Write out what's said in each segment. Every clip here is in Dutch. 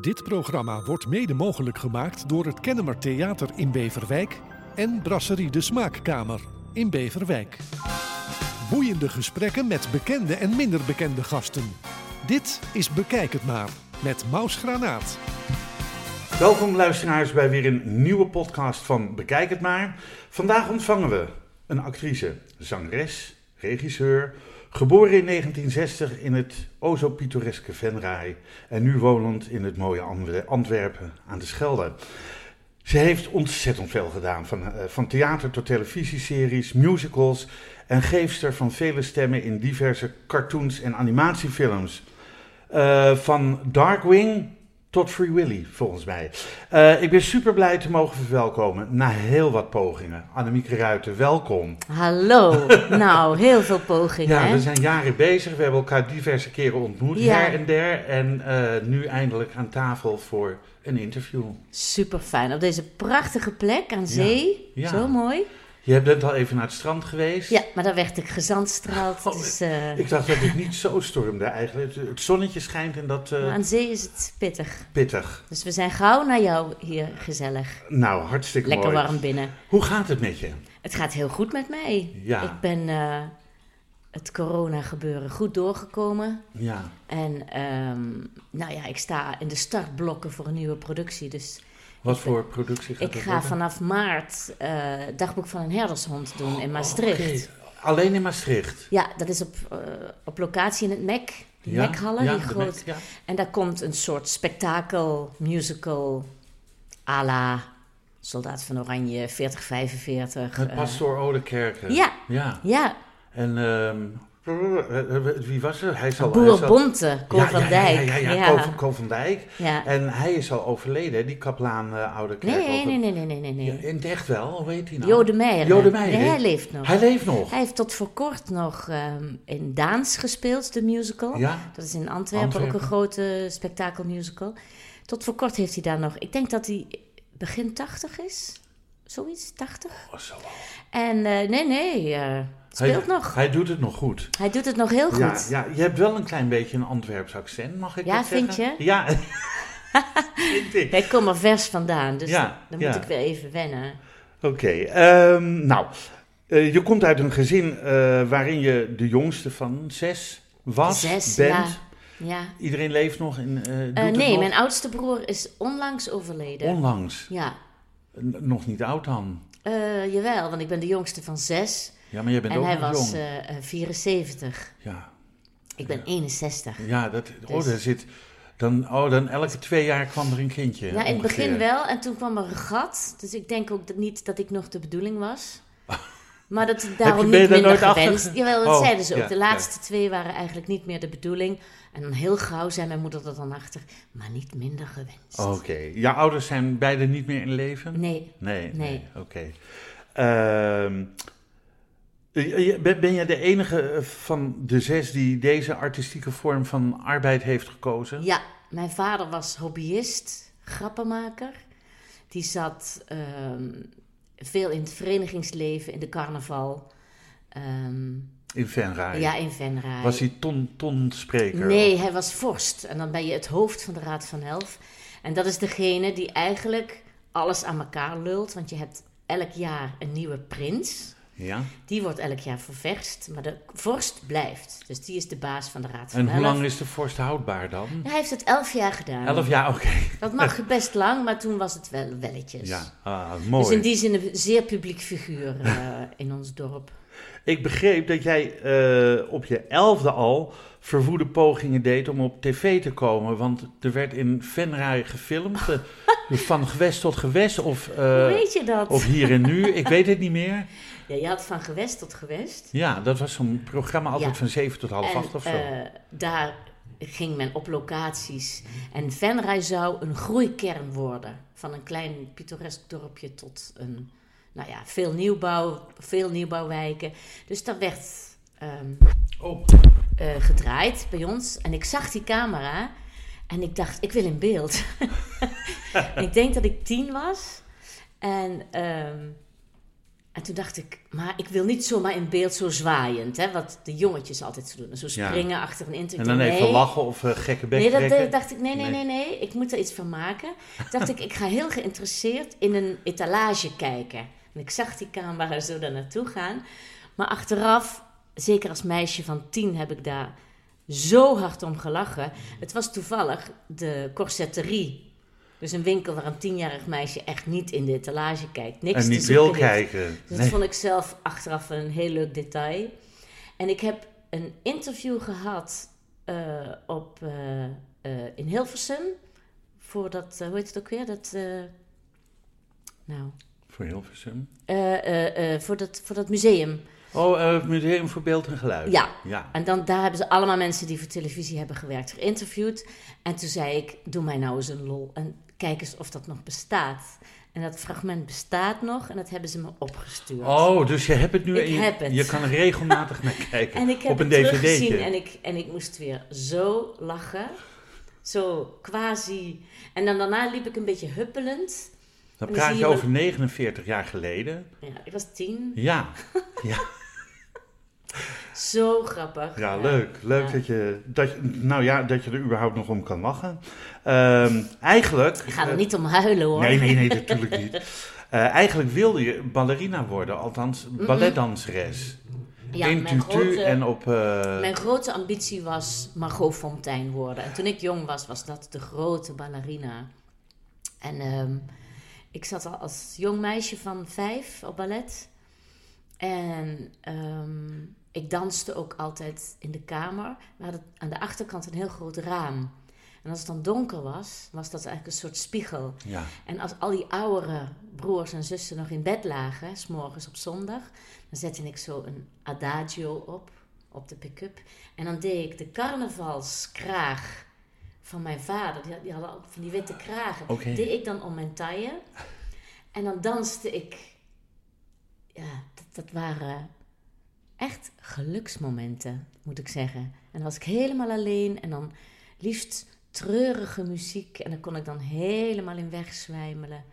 Dit programma wordt mede mogelijk gemaakt door het Kennemer Theater in Beverwijk en Brasserie de Smaakkamer in Beverwijk. Boeiende gesprekken met bekende en minder bekende gasten. Dit is Bekijk het maar met Maus Granaat. Welkom luisteraars bij weer een nieuwe podcast van Bekijk het maar. Vandaag ontvangen we een actrice, zangeres, regisseur, geboren in 1960 in het o zo pittoreske Venray en nu wonend in het mooie Antwe- Antwerpen aan de Schelde. Ze heeft ontzettend veel gedaan, van, eh, van theater tot televisieseries, musicals en geefster van vele stemmen in diverse cartoons en animatiefilms. Eh, van Darkwing tot Free Willy, volgens mij. Eh, ik ben super blij te mogen verwelkomen na heel wat pogingen. Annemieke Ruiten, welkom. Hallo. nou, heel veel pogingen. Ja, hè? we zijn jaren bezig. We hebben elkaar diverse keren ontmoet, Ja. her en der. En eh, nu eindelijk aan tafel voor een interview. Super fijn. Op deze prachtige plek aan zee. Ja. Zo mooi. Je bent al even naar het strand geweest. Ja, maar daar werd ik gezandstraald. Oh, dus, eh, Ik dacht dat het niet zo stormde eigenlijk. Het, zonnetje schijnt en dat eh, maar aan zee is het pittig. pittig. Dus we zijn gauw naar jou hier gezellig. Nou, hartstikke Lekker mooi. warm binnen. Hoe gaat het met je? Het gaat heel goed met mij. Ja. Ik ben eh, het corona gebeuren goed doorgekomen. Ja. En ehm, nou ja, ik sta in de startblokken voor een nieuwe productie. Dus Wat voor productie gaat ik ga worden? vanaf maart eh dagboek van een herdershond doen in Maastricht. Oké, Alleen in Maastricht. Ja, dat is op, eh, op locatie in het MEC. Die Ja, ja, die groot. Ja. En daar komt een soort spektakel, musical, à la Soldaat van Oranje, 4045. Met eh, pastoor Oudekerke. ja, Ja. ja. En ehm, wie was er? Hij is al, hij Boer Bonte, ja, van Dijk. Ja, ja, ja, ja. Cor van, Dijk. Ja. En hij is al overleden, die kaplaan uh, Oude Kerk. Nee, nee, nee, nee, nee, nee. nee. Ja, in het echt wel, hoe heet hij nou? Jode Meijer. Jode Meijer, Nee, hè? hij leeft nog. Hij leeft nog. Hij heeft tot voor kort nog ehm, in Daans gespeeld, de musical. Ja? Dat is in Antwerpen, ook een grote spektakelmusical. Tot voor kort heeft hij daar nog... Ik denk dat hij begin 80 is. Zoiets, 80. Oh, zo. En eh, nee, nee, eh, speelt hij, nog. Hij doet het nog goed. Hij doet het nog heel goed. Ja, ja, je hebt wel een klein beetje een Antwerps accent, mag ik Ja, dat vind zeggen? je? Ja, vind ik. Ik kom er vers vandaan, dus Ja, dan ja. moet ik weer even wennen. Oké, ehm, nou, eh, je komt uit een gezin eh, waarin je de jongste van zes was, Zes, bent. ja. ja. Iedereen leeft nog? In, het nee, nog? mijn oudste broer is onlangs overleden. Onlangs. ja, N- nog niet oud dan. Jawel, want ik ben de jongste van zes. Ja, maar jij bent en ook hij nog was jong. eh, eh, 74. ja. Ik ben 61. ja, dat, oh, Dus- daar zit... Dan, oh, dan elke twee jaar kwam er een kindje. Ja, in het ongeveer. begin wel. En toen kwam er een gat. Dus ik denk ook dat niet dat ik nog de bedoeling was. Maar dat het daarom niet minder nooit achter gewenst. ge- Jawel, dat Oh, zeiden ze ook. ja, de laatste twee waren eigenlijk niet meer de bedoeling. En dan heel gauw zei mijn moeder er dan achter. Maar niet minder gewenst. Oké. Jouw ouders zijn beide niet meer in leven? Nee. Nee. Nee. Oké. Ehm, je- je- ben, ben jij de enige van de zes die deze artistieke vorm van arbeid heeft gekozen? Ja, mijn vader was hobbyist, grappenmaker. Die zat ehm, veel in het verenigingsleven, in de carnaval. Ehm, In Venray? ja, in Venray. Was hij ton, tonspreker? Nee, hij was vorst. En dan ben je het hoofd van de Raad van Elf. En dat is degene die eigenlijk alles aan elkaar lult. Want je hebt elk jaar een nieuwe prins. Ja? Die wordt elk jaar ververst. Maar de vorst blijft. Dus die is de baas van de Raad van En hoe lang is de vorst houdbaar dan? Hij heeft het elf jaar gedaan. Elf jaar, oké. Dat mag best lang, maar toen was het wel welletjes. Ja, ah, mooi. Dus in die zin een zeer publiek figuur eh, in ons dorp. Ik begreep dat jij eh, op je elfde al verwoede pogingen deed om op tv te komen. Want er werd in Venray gefilmd. eh, van gewest tot gewest. Of, Hoe weet je dat? of hier en nu. Ik weet het niet meer. Ja, je had van gewest tot gewest. Ja, dat was zo'n programma altijd Ja. van 7 tot half en 8 of zo. eh, daar ging men op locaties. En Venray zou een groeikern worden. Van een klein pittoresk dorpje tot een, nou ja, veel nieuwbouw, veel nieuwbouwwijken. Dus daar werd ehm, oh, eh, gedraaid bij ons. En ik zag die camera en ik dacht, ik wil in beeld. ik denk dat ik tien was. En ehm, En toen dacht ik, maar ik wil niet zomaar in beeld zo zwaaiend, hè, wat de jongetjes altijd zo doen. Zo Ja. springen achter een interview. En dan even Nee. lachen of eh, gekke bek Nee, dat trekken. eh, dacht ik, nee, nee, Nee. nee, nee, ik moet er iets van maken. dacht ik, ik ga heel geïnteresseerd in een etalage kijken. En ik zag die camera zo daar naartoe gaan. Maar achteraf, zeker als meisje van tien, heb ik daar zo hard om gelachen. Het was toevallig de corsetterie. Dus een winkel waar een tienjarig meisje echt niet in de etalage kijkt. Niks En niet wil kijken. Dus dat vond ik zelf achteraf een heel leuk detail. En ik heb een interview gehad eh, op, eh, eh, in Hilversum. Voor dat, hoe heet het ook weer? Dat, nou, Voor Hilversum. voor, dat, voor dat museum. Oh, het Museum voor Beeld en Geluid. Ja. ja. En dan, daar hebben ze allemaal mensen die voor televisie hebben gewerkt geïnterviewd. En toen zei ik, doe mij nou eens een lol en kijk eens of dat nog bestaat. En dat fragment bestaat nog en dat hebben ze me opgestuurd. Oh, dus je hebt het nu. Ik en je, heb het. Je kan er regelmatig naar kijken. En ik heb op een het teruggezien dvd'tje. en ik, en ik moest weer zo lachen. Zo quasi. En dan daarna liep ik een beetje huppelend. Dan praat je je over 49 jaar geleden. Ja, ik was tien. Ja, ja, Zo grappig. ja leuk. Leuk Ja. dat, je, dat, je, nou ja, dat je er überhaupt nog om kan lachen. Ehm, eigenlijk... Ik ga er niet om huilen hoor. Nee, nee, nee, natuurlijk niet. Eh, eigenlijk wilde je ballerina worden, althans balletdanseres. Ja, in mijn grote, en op... eh, mijn grote ambitie was Margot Fontein worden. En toen ik jong was, was dat de grote ballerina. En ehm, ik zat al als jong meisje van vijf op ballet. En ehm, ik danste ook altijd in de kamer. We hadden aan de achterkant een heel groot raam. En als het dan donker was, was dat eigenlijk een soort spiegel. ja. En als al die oudere broers en zussen nog in bed lagen, s'morgens op zondag, dan zette ik zo een adagio op, op de pick-up. En dan deed ik de carnavalskraag van mijn vader, die, die hadden van die witte kragen, Oké. deed ik dan om mijn taille. En dan danste ik, ja, dat, dat waren echt geluksmomenten, moet ik zeggen. En dan was ik helemaal alleen en dan liefst treurige muziek. En dan kon ik dan helemaal in wegzwijmelen.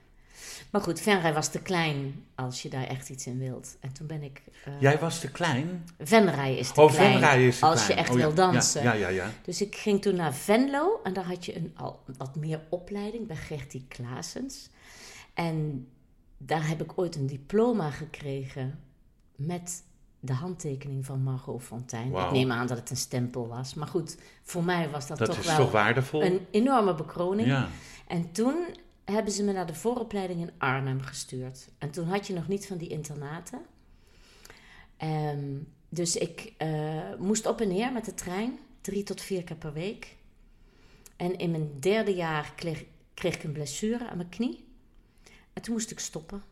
Maar goed, Venray was te klein als je daar echt iets in wilt. En toen ben ik... eh Jij was te klein? Venray is te Oh, klein. Venray is te als klein. je echt Oh, ja, wil dansen. Ja, ja, ja. Dus ik ging toen naar Venlo en daar had je een al wat meer opleiding bij Gertie Klaasens. En daar heb ik ooit een diploma gekregen met de handtekening van Margot Fontein. Ik neem aan dat het een stempel was. Maar goed, voor mij was dat, Dat toch wel toch een enorme bekroning. Ja. En toen hebben ze me naar de vooropleiding in Arnhem gestuurd. En toen had je nog niet van die internaten. Ehm, dus ik eh, moest op en neer met de trein, drie tot vier keer per week. En in mijn derde jaar kreeg, kreeg ik een blessure aan mijn knie. En toen moest ik stoppen.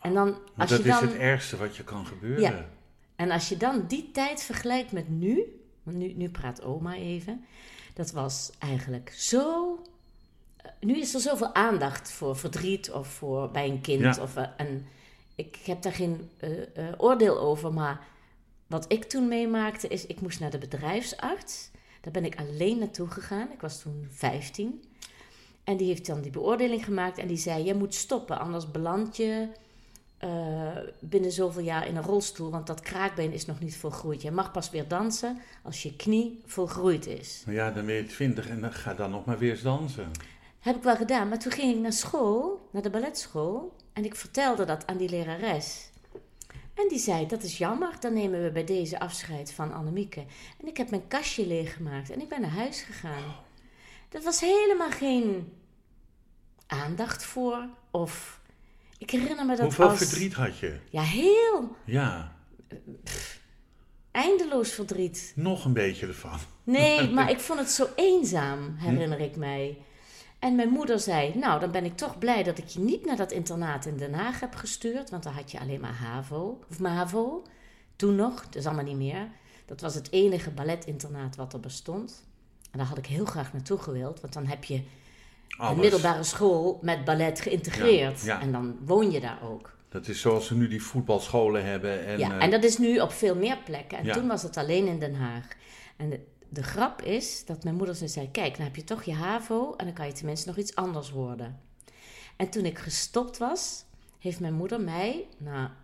En dan, als dat je is dan, het ergste wat je kan gebeuren. Ja. en als je dan die tijd vergelijkt met nu, want nu, nu praat oma even, dat was eigenlijk zo. eh, Nu is er zoveel aandacht voor verdriet of voor bij een kind. Ja. Of, eh, en ik heb daar geen eh, oordeel over, maar wat ik toen meemaakte is, ik moest naar de bedrijfsarts. Daar ben ik alleen naartoe gegaan. Ik was toen 15. En die heeft dan die beoordeling gemaakt en die zei: Je moet stoppen, anders beland je eh, binnen zoveel jaar in een rolstoel, want dat kraakbeen is nog niet volgroeid. Je mag pas weer dansen als je knie volgroeid is. Nou ja, dan ben je twintig en dan ga dan nog maar weer eens dansen. Heb ik wel gedaan, maar toen ging ik naar school, naar de balletschool, en ik vertelde dat aan die lerares. En die zei, dat is jammer, dan nemen we bij deze afscheid van Annemieke. En ik heb mijn kastje leeggemaakt en ik ben naar huis gegaan. Er was helemaal geen aandacht voor, of... Ik herinner me dat Hoeveel als... verdriet had je? Ja, heel Ja, eindeloos verdriet. nog een beetje ervan. Nee, maar ik vond het zo eenzaam, herinner ik mij. En mijn moeder zei: Nou, dan ben ik toch blij dat ik je niet naar dat internaat in Den Haag heb gestuurd. Want dan had je alleen maar HAVO. Of MAVO. Toen nog, dat is allemaal niet meer. Dat was het enige balletinternaat wat er bestond. En daar had ik heel graag naartoe gewild. Want dan heb je Alles. een middelbare school met ballet geïntegreerd. Ja, ja. En dan woon je daar ook. Dat is zoals ze nu die voetbalscholen hebben. En, ja, eh, en dat is nu op veel meer plekken. En Ja. toen was het alleen in Den Haag. En de, de grap is dat mijn moeder zo zei: Kijk, dan heb je toch je HAVO en dan kan je tenminste nog iets anders worden. En toen ik gestopt was, heeft mijn moeder mij na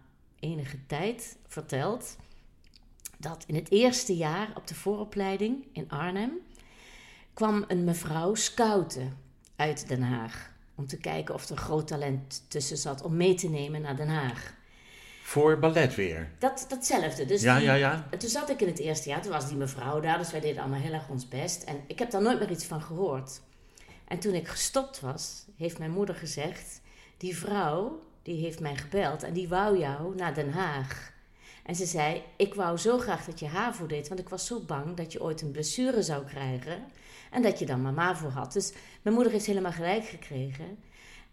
enige tijd verteld dat in het eerste jaar op de vooropleiding in Arnhem kwam een mevrouw scouten uit Den Haag. Om te kijken of er groot talent tussen zat om mee te nemen naar Den Haag. Voor ballet weer. Dat, datzelfde. Dus Ja, die- ja, ja. en Toen zat ik in het eerste jaar, toen was die mevrouw daar, dus wij deden allemaal heel erg ons best. En ik heb daar nooit meer iets van gehoord. En toen ik gestopt was, heeft mijn moeder gezegd: Die vrouw, die heeft mij gebeld en die wou jou naar Den Haag. En ze zei: Ik wou zo graag dat je HAVO deed, want ik was zo bang dat je ooit een blessure zou krijgen. En dat je dan maar MAVO had. Dus mijn moeder heeft helemaal gelijk gekregen.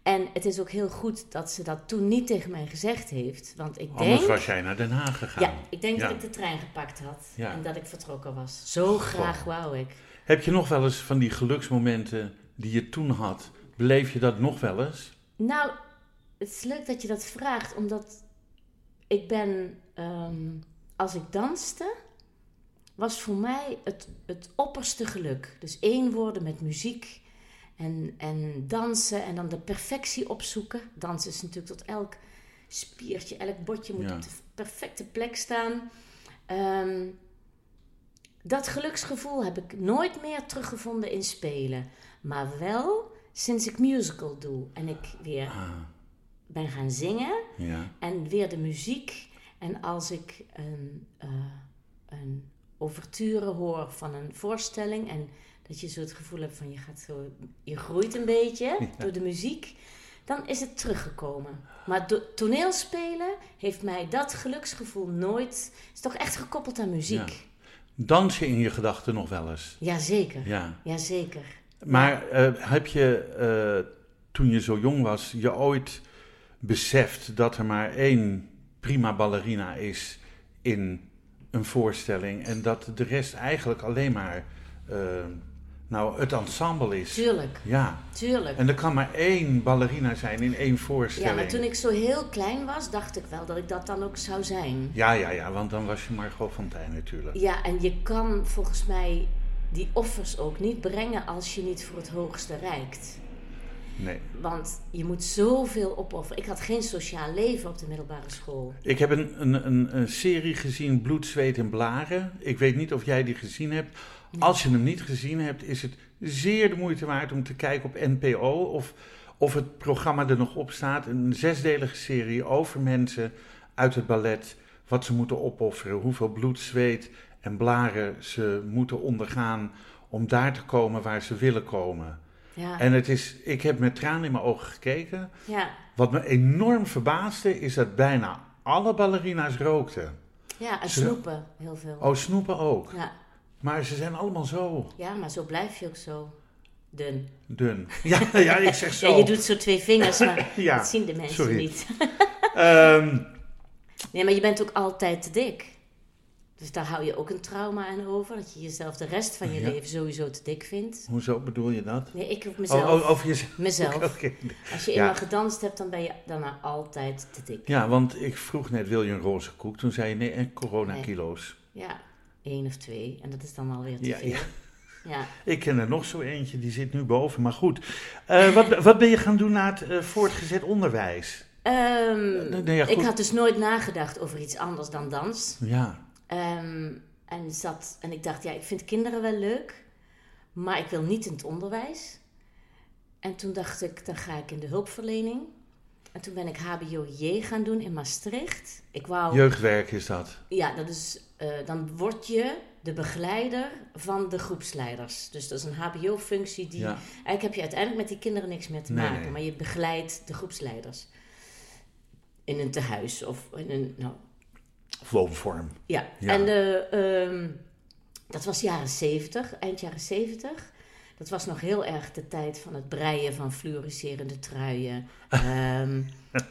En het is ook heel goed dat ze dat toen niet tegen mij gezegd heeft. Want ik Anders denk. was jij naar Den Haag gegaan. Ja, ik denk Ja. dat ik de trein gepakt had Ja. en dat ik vertrokken was. Zo graag wou ik. Heb je nog wel eens van die geluksmomenten die je toen had, beleef je dat nog wel eens? Nou, het is leuk dat je dat vraagt, omdat ik ben, ehm, als ik danste, was voor mij het, het opperste geluk. Dus één worden met muziek en, en dansen en dan de perfectie opzoeken. Dansen is natuurlijk tot elk spiertje, elk botje moet Ja. op de perfecte plek staan. Ehm, dat geluksgevoel heb ik nooit meer teruggevonden in spelen. Maar wel sinds ik musical doe en ik weer Ah, ben gaan zingen ja. en weer de muziek. En als ik een, eh, een ouverture hoor van een voorstelling en dat je zo het gevoel hebt van je gaat zo, je groeit een beetje door de muziek, dan is het teruggekomen. Maar toneelspelen heeft mij dat geluksgevoel nooit, is toch echt gekoppeld aan muziek. Dans je in je gedachten nog wel eens? Jazeker, Ja. jazeker. Maar eh, heb je eh, toen je zo jong was, je ooit beseft dat er maar één prima ballerina is in een voorstelling en dat de rest eigenlijk alleen maar eh, nou, het ensemble is? Tuurlijk, Ja. tuurlijk. En er kan maar één ballerina zijn in één voorstelling. Ja, maar toen ik zo heel klein was, dacht ik wel dat ik dat dan ook zou zijn. Ja, ja, ja, want dan was je Margot Fontijn natuurlijk. Ja, en je kan volgens mij die offers ook niet brengen als je niet voor het hoogste reikt. Nee. Want je moet zoveel opofferen. Ik had geen sociaal leven op de middelbare school. Ik heb een, een, een, een serie gezien, Bloed, Zweet en Blaren. Ik weet niet of jij die gezien hebt. Als je hem niet gezien hebt, is het zeer de moeite waard om te kijken op NPO. Of, of het programma er nog op staat. Een zesdelige serie over mensen uit het ballet. Wat ze moeten opofferen. Hoeveel bloed, zweet en blaren ze moeten ondergaan om daar te komen waar ze willen komen. Ja, En het is, ik heb met tranen in mijn ogen gekeken. ja, Wat me enorm verbaasde is dat bijna alle ballerina's rookten. ja en snoepen heel veel. Oh, snoepen ook. Ja. Maar ze zijn allemaal zo ja, maar zo blijf je ook zo dun. dun. Ja, ja ik zeg zo. Ja, je doet zo twee vingers, maar Ja, dat zien de mensen sorry. niet. Ehm, Nee, maar je bent ook altijd te dik. Dus daar hou je ook een trauma aan over. Dat je jezelf de rest van je Ja. leven sowieso te dik vindt. hoezo bedoel je dat? Nee, ik op mezelf. Oh, oh, jezelf. Mezelf. Als je Ja. eenmaal gedanst hebt, dan ben je daarna altijd te dik. Ja, want ik vroeg net, wil je een roze koek? Toen zei je, nee, en coronakilo's. Ja, één of twee. En dat is dan alweer te Ja, veel. ja. Ik ken er nog zo eentje, die zit nu boven. Maar goed, Eh, wat, wat ben je gaan doen na het eh, voortgezet onderwijs? Ehm, nee, nee, ja, ik had dus nooit nagedacht over iets anders dan dans. Ja, Ehm, en, zat, en ik dacht, ja, ik vind kinderen wel leuk, maar ik wil niet in het onderwijs. En toen dacht ik, dan ga ik in de hulpverlening. En toen ben ik HBO-J gaan doen in Maastricht. Ik wou, jeugdwerk is dat. ja, dat is, eh, dan word je de begeleider van de groepsleiders. Dus dat is een HBO-functie die. Ja. Eigenlijk heb je uiteindelijk met die kinderen niks meer te Nee, maken, nee. maar je begeleidt de groepsleiders. In een tehuis of in een. Nou, Woonvorm. ja, Ja. en eh, ehm, dat was jaren 70, eind jaren 70. Dat was nog heel erg de tijd van het breien van fluoriserende truien. ehm,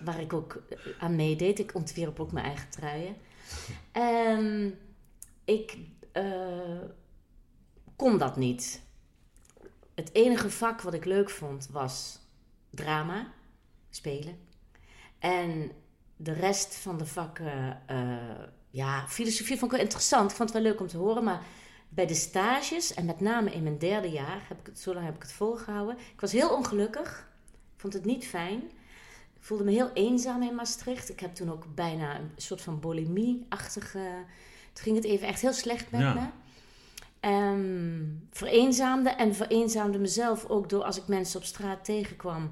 waar ik ook aan meedeed. Ik ontwierp ook mijn eigen truien. Ehm, ik eh, kon dat niet. Het enige vak wat ik leuk vond was drama, spelen. En de rest van de vakken, eh, ja, filosofie vond ik wel interessant. Ik vond het wel leuk om te horen, maar bij de stages, en met name in mijn derde jaar, heb ik het, zo lang heb ik het volgehouden. Ik was heel ongelukkig. Ik vond het niet fijn. voelde me heel eenzaam in Maastricht. Ik heb toen ook bijna een soort van bulimie-achtige... Toen ging het even echt heel slecht met Ja. me. Ehm, vereenzaamde en vereenzaamde mezelf ook door als ik mensen op straat tegenkwam.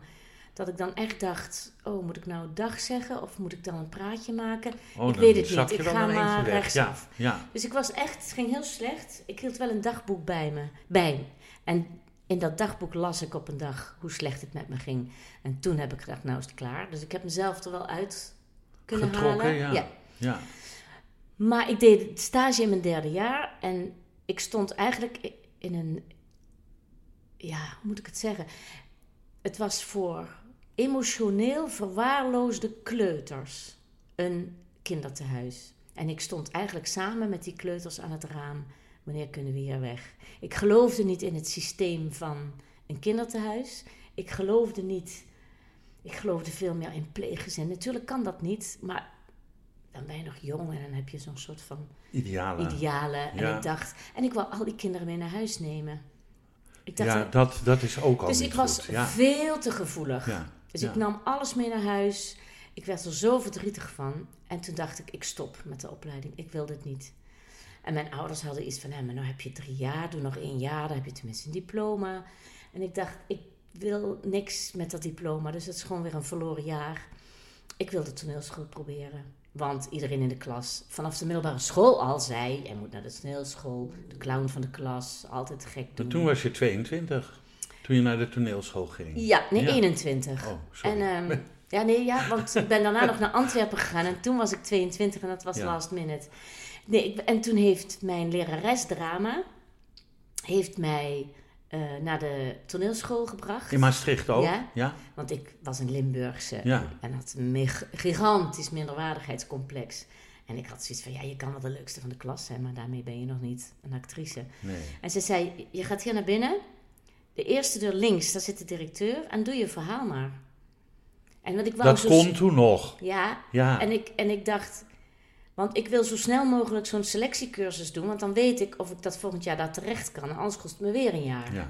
Dat ik dan echt dacht, oh, moet ik nou dag zeggen of moet ik dan een praatje maken? Oh, ik dan weet het niet, ik ga maar rechtsaf. Ja, ja. Dus ik was echt, het ging heel slecht. Ik hield wel een dagboek bij me, bij. En in dat dagboek las ik op een dag hoe slecht het met me ging. En toen heb ik gedacht, nou is het klaar. Dus ik heb mezelf er wel uit kunnen Getrokken, halen. ja. ja. Maar ik deed stage in mijn derde jaar en ik stond eigenlijk in een, ja, hoe moet ik het zeggen? Het was voor emotioneel verwaarloosde kleuters een kindertehuis. En ik stond eigenlijk samen met die kleuters aan het raam. Wanneer kunnen we hier weg? Ik geloofde niet in het systeem van een kindertehuis. Ik geloofde niet. Ik geloofde veel meer in pleeggezin. Natuurlijk kan dat niet, maar dan ben je nog jong en dan heb je zo'n soort van Idealen. idealen. En Ja. ik dacht, en ik wil al die kinderen mee naar huis nemen. Ik dacht, Ja, dat, dat is ook al dus ik was. Ja. veel te gevoelig. Ja. Dus ja. ik nam alles mee naar huis. Ik werd er zo verdrietig van. En toen dacht ik, ik stop met de opleiding. Ik wil dit niet. En mijn ouders hadden iets van, hé, maar nou heb je drie jaar, doe nog één jaar, dan heb je tenminste een diploma. En ik dacht, ik wil niks met dat diploma, dus het is gewoon weer een verloren jaar. Ik wil de toneelschool proberen. Want iedereen in de klas, vanaf de middelbare school al zei, jij moet naar de toneelschool, de clown van de klas, altijd gek doen. Maar toen was je 22, toen je naar de toneelschool ging. Ja, nee, Ja. 21. Oh, sorry. En, ehm, ja, nee, ja, want ik ben daarna nog naar Antwerpen gegaan en toen was ik 22 en dat was Ja. last minute. Nee, ik, en toen heeft mijn lerares drama heeft mij eh, naar de toneelschool gebracht. In Maastricht ook? Ja. ja? Want ik was een Limburgse Ja. en had een gigantisch minderwaardigheidscomplex. En ik had zoiets van, ja, je kan wel de leukste van de klas zijn, maar daarmee ben je nog niet een actrice. Nee. En ze zei, je gaat hier naar binnen. De eerste deur links, daar zit de directeur. En doe je verhaal maar. En wat ik wou Dat zo... kon toen nog. Ja, Ja. en ik, en ik dacht... Want ik wil zo snel mogelijk zo'n selectiecursus doen. Want dan weet ik of ik dat volgend jaar daar terecht kan. Anders kost het me weer een jaar. ja.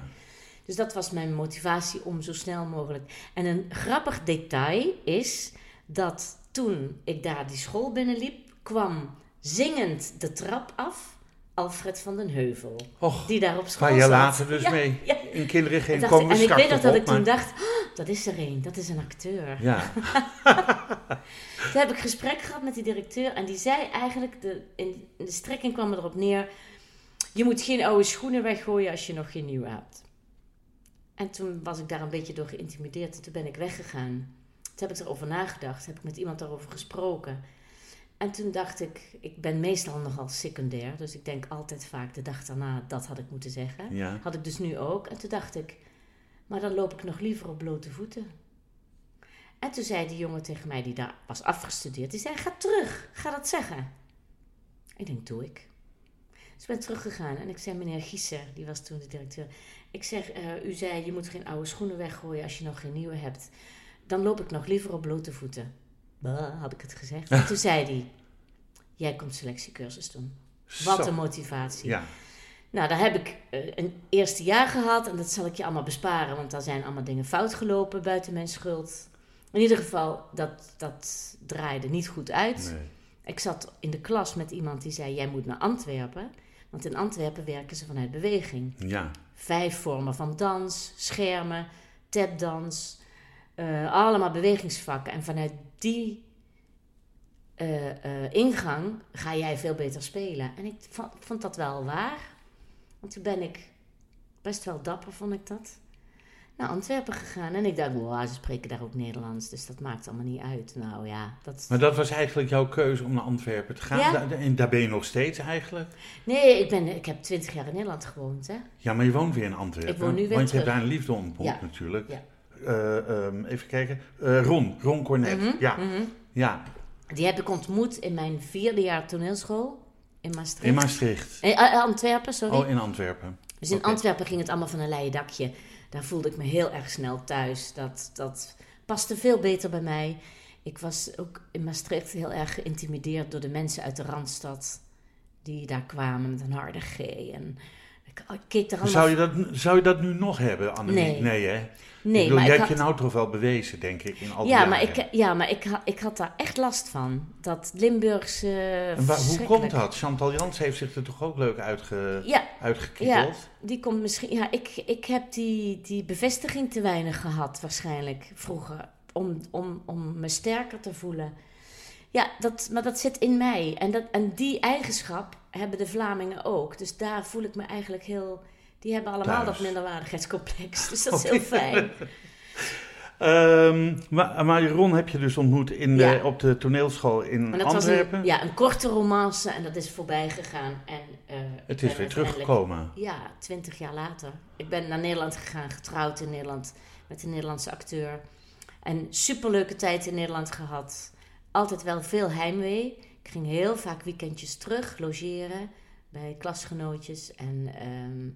Dus dat was mijn motivatie om zo snel mogelijk. En een grappig detail is dat toen ik daar die school binnenliep, kwam zingend de trap af Alfred van den Heuvel. Och, Die daar op school ga je later dus Ja, mee. ja. In kinderen En, geen dacht komen en ik weet nog dat ik toen dacht, "Oh, dat is er een, dat is een acteur. Ja, Toen heb ik gesprek gehad met die directeur en die zei eigenlijk, de, in, in de strekking kwam erop neer, je moet geen oude schoenen weggooien als je nog geen nieuwe hebt. En toen was ik daar een beetje door geïntimideerd en toen ben ik weggegaan. Toen heb ik erover nagedacht, heb ik met iemand daarover gesproken. En toen dacht ik, ik ben meestal nogal secundair, dus ik denk altijd vaak de dag daarna, dat had ik moeten zeggen. ja. Had ik dus nu ook. En toen dacht ik, maar dan loop ik nog liever op blote voeten. En toen zei die jongen tegen mij, die daar was afgestudeerd, die zei, ga terug, ga dat zeggen. Ik denk, doe ik. Dus ik ben teruggegaan en ik zei, meneer Gieser, die was toen de directeur. Ik zeg, eh, u zei, je moet geen oude schoenen weggooien als je nog geen nieuwe hebt. Dan loop ik nog liever op blote voeten. Bah, had ik het gezegd. En toen zei hij, jij komt selectiecursus doen. Wat een motivatie. Ja, Nou, daar heb ik eh, een eerste jaar gehad en dat zal ik je allemaal besparen, want daar zijn allemaal dingen fout gelopen buiten mijn schuld. In ieder geval, dat, dat draaide niet goed uit. nee. Ik zat in de klas met iemand die zei: Jij moet naar Antwerpen, want in Antwerpen werken ze vanuit beweging. Ja, Vijf vormen van dans, schermen, tapdans, eh, allemaal bewegingsvakken. En vanuit die eh, eh, ingang ga jij veel beter spelen. En ik vond, vond dat wel waar. Want toen ben ik best wel dapper, vond ik dat. Naar Antwerpen gegaan. En ik dacht, wow, ze spreken daar ook Nederlands. Dus dat maakt allemaal niet uit. Nou ja, dat... maar dat was eigenlijk jouw keuze om naar Antwerpen te gaan. Ja. Daar, en daar ben je nog steeds eigenlijk. Nee, ik, ben, ik heb twintig jaar in Nederland gewoond, hè. Ja, maar je woont weer in Antwerpen. Ik woon nu weer Want je hebt daar een liefde ontmoet Ja. natuurlijk. Ja. Eh, ehm, even kijken. Eh, Ron, Ron Cornet. Mhm, ja. mhm. ja, Die heb ik ontmoet in mijn vierde jaar toneelschool in Maastricht. in Maastricht. Eh, eh, Antwerpen, sorry. Oh, in Antwerpen. Dus in. Antwerpen ging het allemaal van een leien dakje. Daar voelde ik me heel erg snel thuis. Dat, dat paste veel beter bij mij. Ik was ook in Maastricht heel erg geïntimideerd door de mensen uit de Randstad. Die daar kwamen met een harde G en Ik, keek er allemaal... Zou je, dat, zou je dat nu nog hebben, Annemiek? Nee. Nee, hè? Nee, ik bedoel, maar jij ik hebt had... je nou toch wel bewezen, denk ik, in al die Ja, maar, ik, ja, maar ik, ha- ik had daar echt last van. Dat Limburgse... En waar- hoe komt dat? Chantal Jans heeft zich er toch ook leuk uitge, Ja, uitgekikkeld? die komt misschien... Ja, ik, ik heb die, die bevestiging te weinig gehad waarschijnlijk vroeger. Om, om, om me sterker te voelen. Ja, dat, maar dat zit in mij. En, dat, en die eigenschap hebben de Vlamingen ook. Dus daar voel ik me eigenlijk heel... Die hebben allemaal Thuis. dat minderwaardigheidscomplex. Dus dat is heel fijn. Ehm, maar, maar Ron heb je dus ontmoet in de, Ja. op de toneelschool in Antwerpen. een, ja, een korte romance en dat is voorbij gegaan. En, eh, Het is weer teruggekomen. Ja, twintig jaar later. Ik ben naar Nederland gegaan, getrouwd in Nederland met een Nederlandse acteur. En superleuke tijd in Nederland gehad. Altijd wel veel heimwee. Ik ging heel vaak weekendjes terug logeren bij klasgenootjes. En ehm,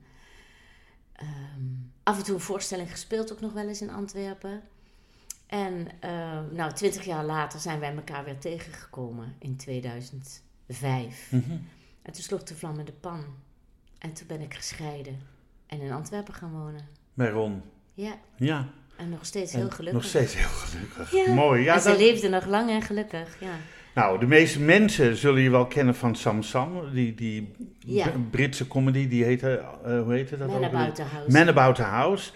ehm, af en toe een voorstelling gespeeld ook nog wel eens in Antwerpen. En eh, nou, twintig jaar later zijn wij elkaar weer tegengekomen in 2005. Mhm. En toen sloeg de vlam in de pan. En toen ben ik gescheiden. En in Antwerpen gaan wonen. Bij Ron. Ja, Ja. en nog steeds En heel gelukkig. Nog steeds heel gelukkig. Ja. Mooi. Ja, en ze dat- leefde nog lang en gelukkig, ja. Nou, de meeste mensen zullen je wel kennen van Sam Sam. Die, die Ja. Britse comedy, die heette, eh, hoe heette dat Man ook? About the House. Man About the House.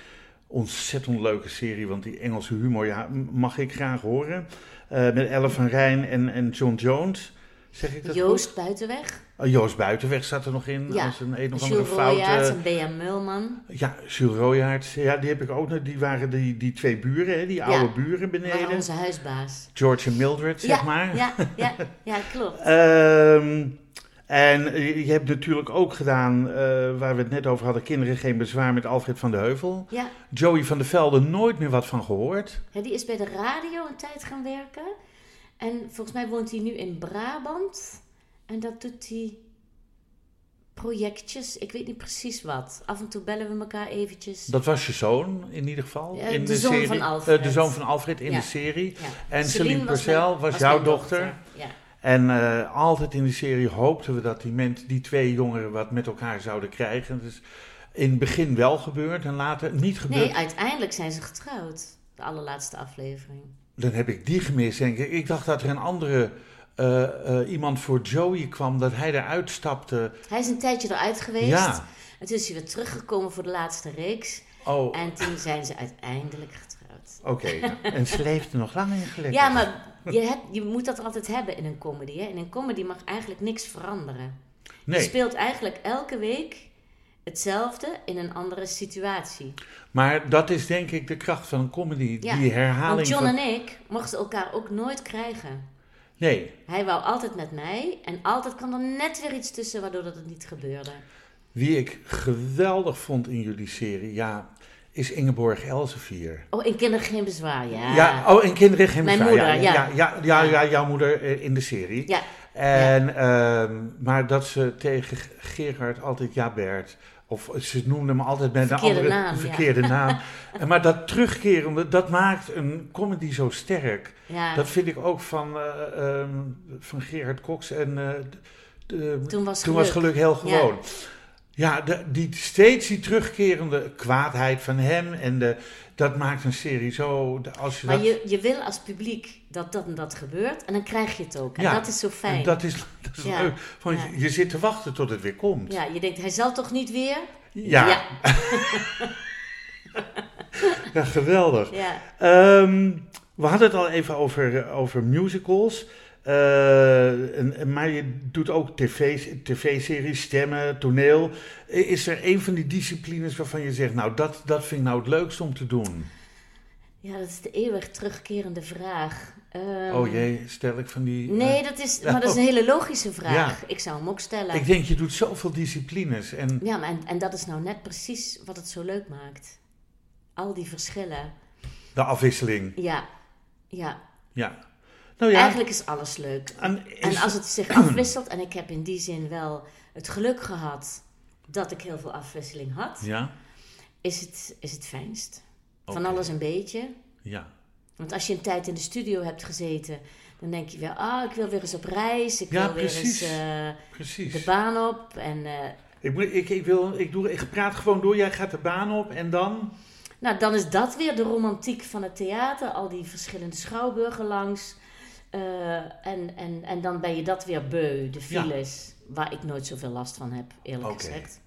Ontzettend leuke serie, want die Engelse humor ja, mag ik graag horen. Eh, met Elle van Rijn en, en John Jones. Zeg ik dat Joost goed? Buitenweg. Oh, Joost Buitenweg zat er nog in. Ja. Als een een of andere Jules Royaerts foute... en Bea Mulman. Ja, Jules Royaerts. Ja, die heb ik ook nog. Die waren die, die twee buren, hè, die oude buren beneden. onze huisbaas. George en Mildred, zeg ja, maar. Ja, ja, ja, klopt. Ehm, en je hebt natuurlijk ook gedaan, eh, waar we het net over hadden, Kinderen geen bezwaar met Alfred van de Heuvel. Ja, Joey van der Velde, nooit meer wat van gehoord. Ja, die is bij de radio een tijd gaan werken. En volgens mij woont hij nu in Brabant. En dat doet hij projectjes. Ik weet niet precies wat. Af en toe bellen we elkaar eventjes. Dat was je zoon in ieder geval. In de zoon serie. van Alfred. Eh, de zoon van Alfred in Ja. de serie. Ja. En Celine was Purcell mijn- was jouw dochter. Ja. En eh, altijd in de serie hoopten we dat die, mensen, die twee jongeren wat met elkaar zouden krijgen. Dus in het begin wel gebeurd en later niet gebeurd. Nee, uiteindelijk zijn ze getrouwd. De allerlaatste aflevering. Dan heb ik die gemist, denk ik. Ik dacht dat er een andere eh, eh, iemand voor Joey kwam, dat hij eruit stapte. Hij is een tijdje eruit geweest. Ja. En toen is hij weer teruggekomen voor de laatste reeks. Oh, En toen zijn ze uiteindelijk getrouwd. oké. nou. En ze leefde nog lang in gelukkig. Ja, maar je, hebt, je moet dat altijd hebben in een comedy. Hè? In een comedy mag eigenlijk niks veranderen. Je speelt eigenlijk elke week hetzelfde in een andere situatie. maar dat is denk ik de kracht van een comedy. Ja, Die herhaling Want John van... en ik mochten elkaar ook nooit krijgen. Nee, Hij wou altijd met mij en altijd kwam er net weer iets tussen waardoor dat het niet gebeurde. wie ik geweldig vond in jullie serie, ja, is Ingeborg Elsevier. Oh, in Kinderen geen bezwaar, ja. Ja, oh, en kinderen geen Mijn bezwaar. moeder, ja. ja. Ja, ja, ja, ja, jouw moeder eh, in de serie. Ja, En, ehm, maar dat ze tegen Gerard altijd ja Bert, of ze noemde hem altijd met Verkeerde een andere naam, ja. verkeerde naam. Maar dat terugkerende, dat maakt een comedy zo sterk. ja. Dat vind ik ook van, eh, ehm, van Gerard Cox en eh, de- toen was toen geluk. was geluk heel gewoon. Ja, de, die, steeds die terugkerende kwaadheid van hem en de, dat maakt een serie zo. Als je Maar dat, je, je wil als publiek dat dat en dat gebeurt en dan krijg je het ook. En Ja, dat is zo fijn. en dat is, dat is Ja. leuk. Want Ja. je, zit te wachten tot het weer komt. Ja, je denkt, hij zal toch niet weer? Ja, Ja. Ja, geweldig. ja. Ehm, we hadden het al even over, over musicals. Eh, en, maar je doet ook tv, tv-series, stemmen, toneel. Is er een van die disciplines waarvan je zegt, nou, dat, dat vind ik nou het leukst om te doen? Ja, dat is de eeuwig terugkerende vraag. Ehm, oh jee, stel ik van die... Nee, eh, dat is, maar dat is een hele logische vraag. Ja. Ik zou hem ook stellen. ik denk, je doet zoveel disciplines. En Ja, maar en, en dat is nou net precies wat het zo leuk maakt. Al die verschillen. de afwisseling, Ja, ja. ja. Nou ja, Eigenlijk is alles leuk. en is- En als het zich afwisselt, en ik heb in die zin wel het geluk gehad dat ik heel veel afwisseling had, Ja, is het, is het fijnst. Van alles een beetje. ja. Want als je een tijd in de studio hebt gezeten, dan denk je wel, ah, ik wil weer eens op reis, ik Ja, wil weer precies. eens eh, precies. de baan op. En, eh, Ik, moet- ik, ik, wil, ik, doe, ik praat gewoon door, jij gaat de baan op en dan? Nou, dan is dat weer de romantiek van het theater. Al die verschillende schouwburgen langs. Eh, en, en, en dan ben je dat weer beu, de Ja. files. Waar ik nooit zoveel last van heb, eerlijk gezegd.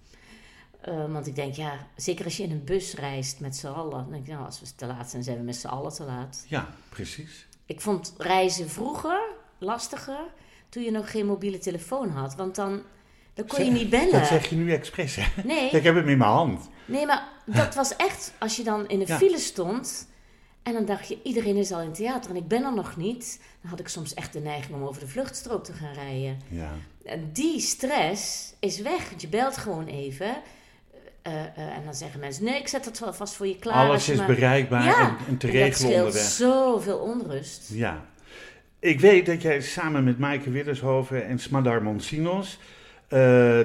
Eh, want ik denk, ja, zeker als je in een bus reist met z'n allen. Dan denk ik, nou, als we te laat zijn, zijn we met z'n allen te laat. Ja, precies. Ik vond reizen vroeger lastiger toen je nog geen mobiele telefoon had. Want dan, dan kon je Zeg- niet bellen. Dat zeg je nu expres, hè? Nee, Ik heb hem in mijn hand. nee, maar dat was echt als je dan in een Ja. file stond. En dan dacht je, iedereen is al in het theater en ik ben er nog niet. Dan had ik soms echt de neiging om over de vluchtstrook te gaan rijden. Ja. En die stress is weg. Want je belt gewoon even. Eh, eh, en dan zeggen mensen, nee, ik zet het wel vast voor je klaar. Alles is maar- bereikbaar Ja, en, en te en dat regelen scheelt onderweg. zoveel onrust. Ja. Ik weet dat jij samen met Maaike Widdershoven en Smadar Monsinos eh,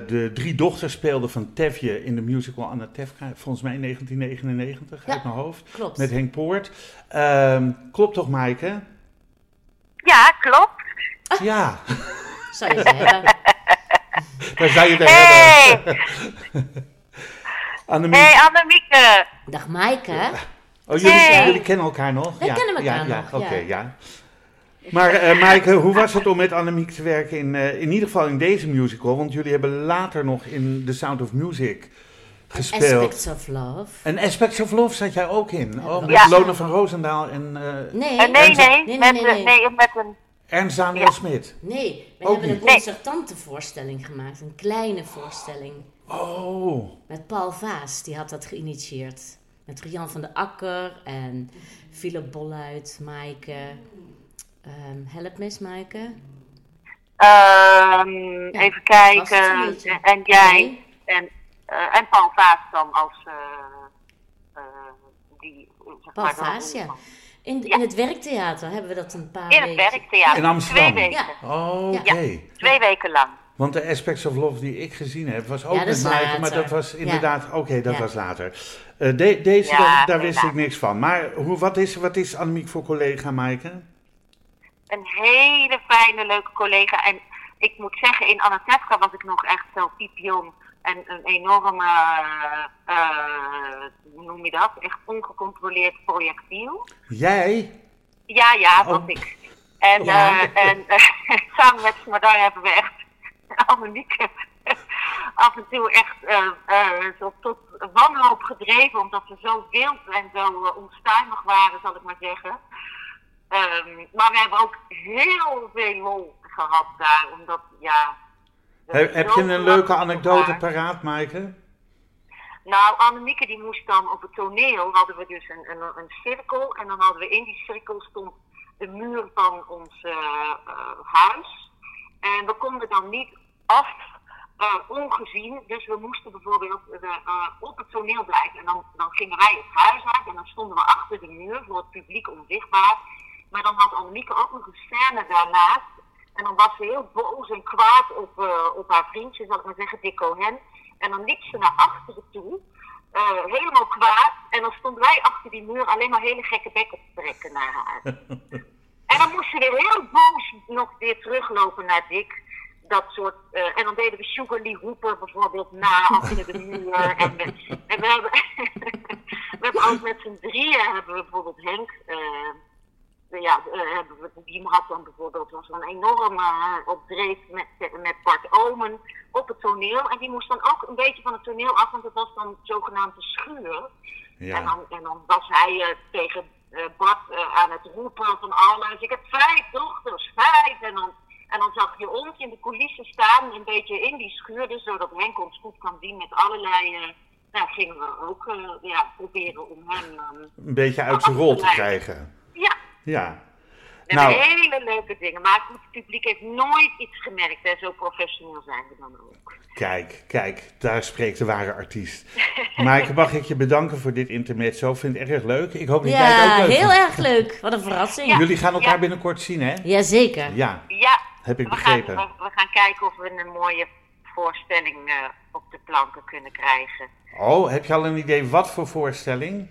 de drie dochters speelde van Tevje in de musical Anna Tefka, volgens mij in 1999, Ja. uit mijn hoofd, Klopt. met Henk Poort. Ehm, klopt toch, Maaike? Ja, klopt. Ja, Zou je zeggen. daar zou je het hebben. Hey, Annemiek, hey Annemieke. Dag Maaike. oh, jullie, Hey. jullie kennen elkaar nog? Wij kennen elkaar ja, nog, Ja, oké, ja. ja. Maar eh Maaike, hoe was het om met Annemiek te werken in, eh, in ieder geval in deze musical? Want jullie hebben later nog in The Sound of Music gespeeld. Aspects of Love. En Aspects of Love zat jij ook in. Oh, met Ja. Lone van Roosendaal en eh Nee, nee, nee, nee, met, nee, nee. nee, met een... Ernst Daniel Ja. Smit. nee. We Ook hebben niet. een concertante voorstelling gemaakt. Een kleine voorstelling. Oh, Met Paul Vaas, die had dat geïnitieerd. Met Rian van der Akker en Philip Bolluit, Maaike. Ehm help me eens, Maaike. ehm, Ja, even kijken. En, jij. Nee. En, eh, en Paul Vaas dan als... eh, eh, die, zeg Paul maar, de Vaas, ja. In, Ja. in het werktheater hebben we dat een paar In het weken. werktheater. In Amsterdam. Twee weken. Ja. oh oké. Twee weken lang. Want de Aspects of Love die ik gezien heb, was ook Ja, dat met Maaike, maar dat was Ja. inderdaad, oké, dat Ja. was later. Eh, de- deze, Ja, daar, daar wist ik niks van. Maar hoe, wat, is, wat is Annemiek voor collega, Maaike? Een hele fijne, leuke collega. En ik moet zeggen, in Anatevka was ik nog echt zo piepjong. En een enorme, eh, eh, hoe noem je dat? Echt ongecontroleerd projectiel. Jij? Ja, ja, was Oh. ik. En, Ja. eh, en samen met Smadar hebben we echt Annemieke af en toe echt eh, eh, zo tot wanhoop gedreven. Omdat we zo wild en zo eh, onstuimig waren, zal ik maar zeggen. Ehm, maar we hebben ook heel veel lol gehad daar. Omdat, ja... Heb, je een leuke anekdote paraat, Maaike? nou, Annemieke die moest dan op het toneel, hadden we dus een, een, een cirkel. En dan hadden we in die cirkel stond de muur van ons huis. En we konden dan niet af eh, ongezien. Dus we moesten bijvoorbeeld eh, eh, op het toneel blijven. En dan, dan gingen wij het huis uit en dan stonden we achter de muur voor het publiek onzichtbaar. Maar dan had Annemieke ook nog een scène daarnaast. En dan was ze heel boos en kwaad op, op haar vriendje, zal ik maar zeggen, Dick Cohen. En dan liep ze naar achteren toe, helemaal kwaad. En dan stonden wij achter die muur alleen maar hele gekke bekken te trekken naar haar. en dan moest ze weer heel boos nog weer teruglopen naar Dick. Dat soort, eh, en dan deden we Sugar Lee Hooper bijvoorbeeld na achter de muur. En we, en we hebben, we hebben ook met z'n drieën hebben we bijvoorbeeld Henk. eh, ja, eh, hebben we, die had dan bijvoorbeeld was een enorme uh, opdreef met, met Bart Omen op het toneel. En die moest dan ook een beetje van het toneel af, want het was dan zogenaamd de schuur. En, Ja. dan, en dan was hij eh, tegen Bart eh, aan het roepen van alles. Ik heb vijf dochters, vijf. En dan, en dan zag je ons in de coulissen staan, een beetje in die schuur. Dus zodat Henk ons goed kan zien met allerlei... eh, nou, gingen we ook eh, ja, proberen om hem... ehm, Een beetje uit zijn rol te krijgen. ja, Ja. We Nou, hebben hele leuke dingen. Maar het publiek heeft nooit iets gemerkt. En zo professioneel zijn we dan ook. Kijk, kijk, daar spreekt de ware artiest. Maaike, mag ik je bedanken voor dit intermezzo? Vind het erg leuk. Ik hoop dat jij het ook leuk heel vindt. erg leuk. Wat een verrassing. Jullie gaan elkaar Ja. binnenkort zien, hè? Jazeker. Ja, Ja, heb ik we gaan, begrepen. we, we gaan kijken of we een mooie voorstelling eh, op de planken kunnen krijgen. Oh, heb je al een idee wat voor voorstelling?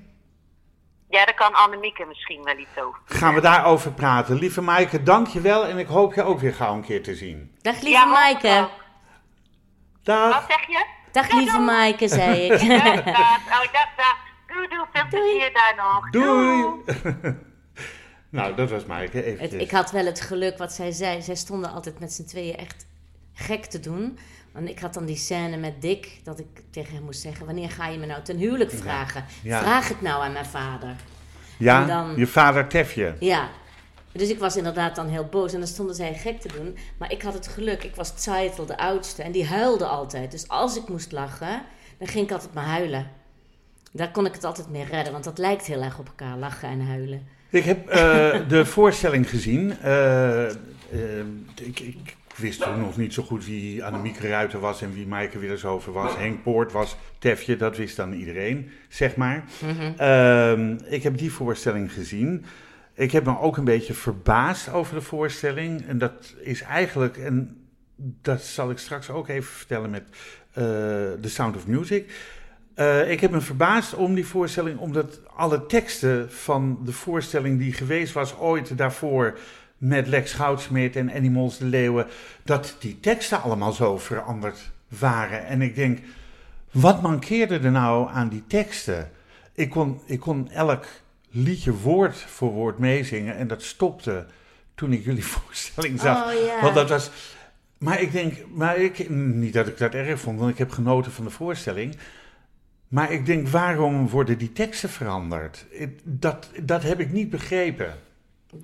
Ja, daar kan Annemieke misschien wel iets over. Gaan we daarover praten. Lieve Maaike, dank je wel en ik hoop je ook weer gauw een keer te zien. Dag lieve Ja, Maaike. ook. Wat Dag. zeg je? Dag lieve Maaike, zei ik. Dag. Oh, dag, dag. Doei, doei. Veel plezier daar nog. Doei! nou, dat was Maaike. Eventjes. ik had wel het geluk wat zij zei. Zij stonden altijd met z'n tweeën echt gek te doen. Want ik had dan die scène met Dick, dat ik tegen hem moest zeggen: Wanneer ga je me nou ten huwelijk vragen? Ja. Vraag het nou aan mijn vader. ja, dan- je vader Tefje. Ja. Dus ik was inderdaad dan heel boos en dan stonden zij gek te doen. Maar ik had het geluk, ik was Zeitel, de oudste, en die huilde altijd. Dus als ik moest lachen, dan ging ik altijd maar huilen. Daar kon ik het altijd mee redden, want dat lijkt heel erg op elkaar, lachen en huilen. Ik heb eh, de voorstelling gezien. Eh, eh, ik, ik wist toen nog niet zo goed wie Annemieke Ruiter was en wie Maaike Willershoven was. Henk Poort was Tefje, dat wist dan iedereen, zeg maar. Ehm, ik heb die voorstelling gezien. Ik heb me ook een beetje verbaasd over de voorstelling. En dat is eigenlijk, en dat zal ik straks ook even vertellen met eh The Sound of Music. Eh, ik heb me verbaasd om die voorstelling, omdat alle teksten van de voorstelling die geweest was ooit daarvoor met Lex Goudsmit en Animals de Leeuwen, dat die teksten allemaal zo veranderd waren. En ik denk, wat mankeerde er nou aan die teksten? Ik kon, ik kon elk liedje woord voor woord meezingen en dat stopte toen ik jullie voorstelling zag. Oh. Want dat was. Maar ik denk, maar ik, niet dat ik dat erg vond, want ik heb genoten van de voorstelling. Maar ik denk, waarom worden die teksten veranderd? Dat, dat heb ik niet begrepen.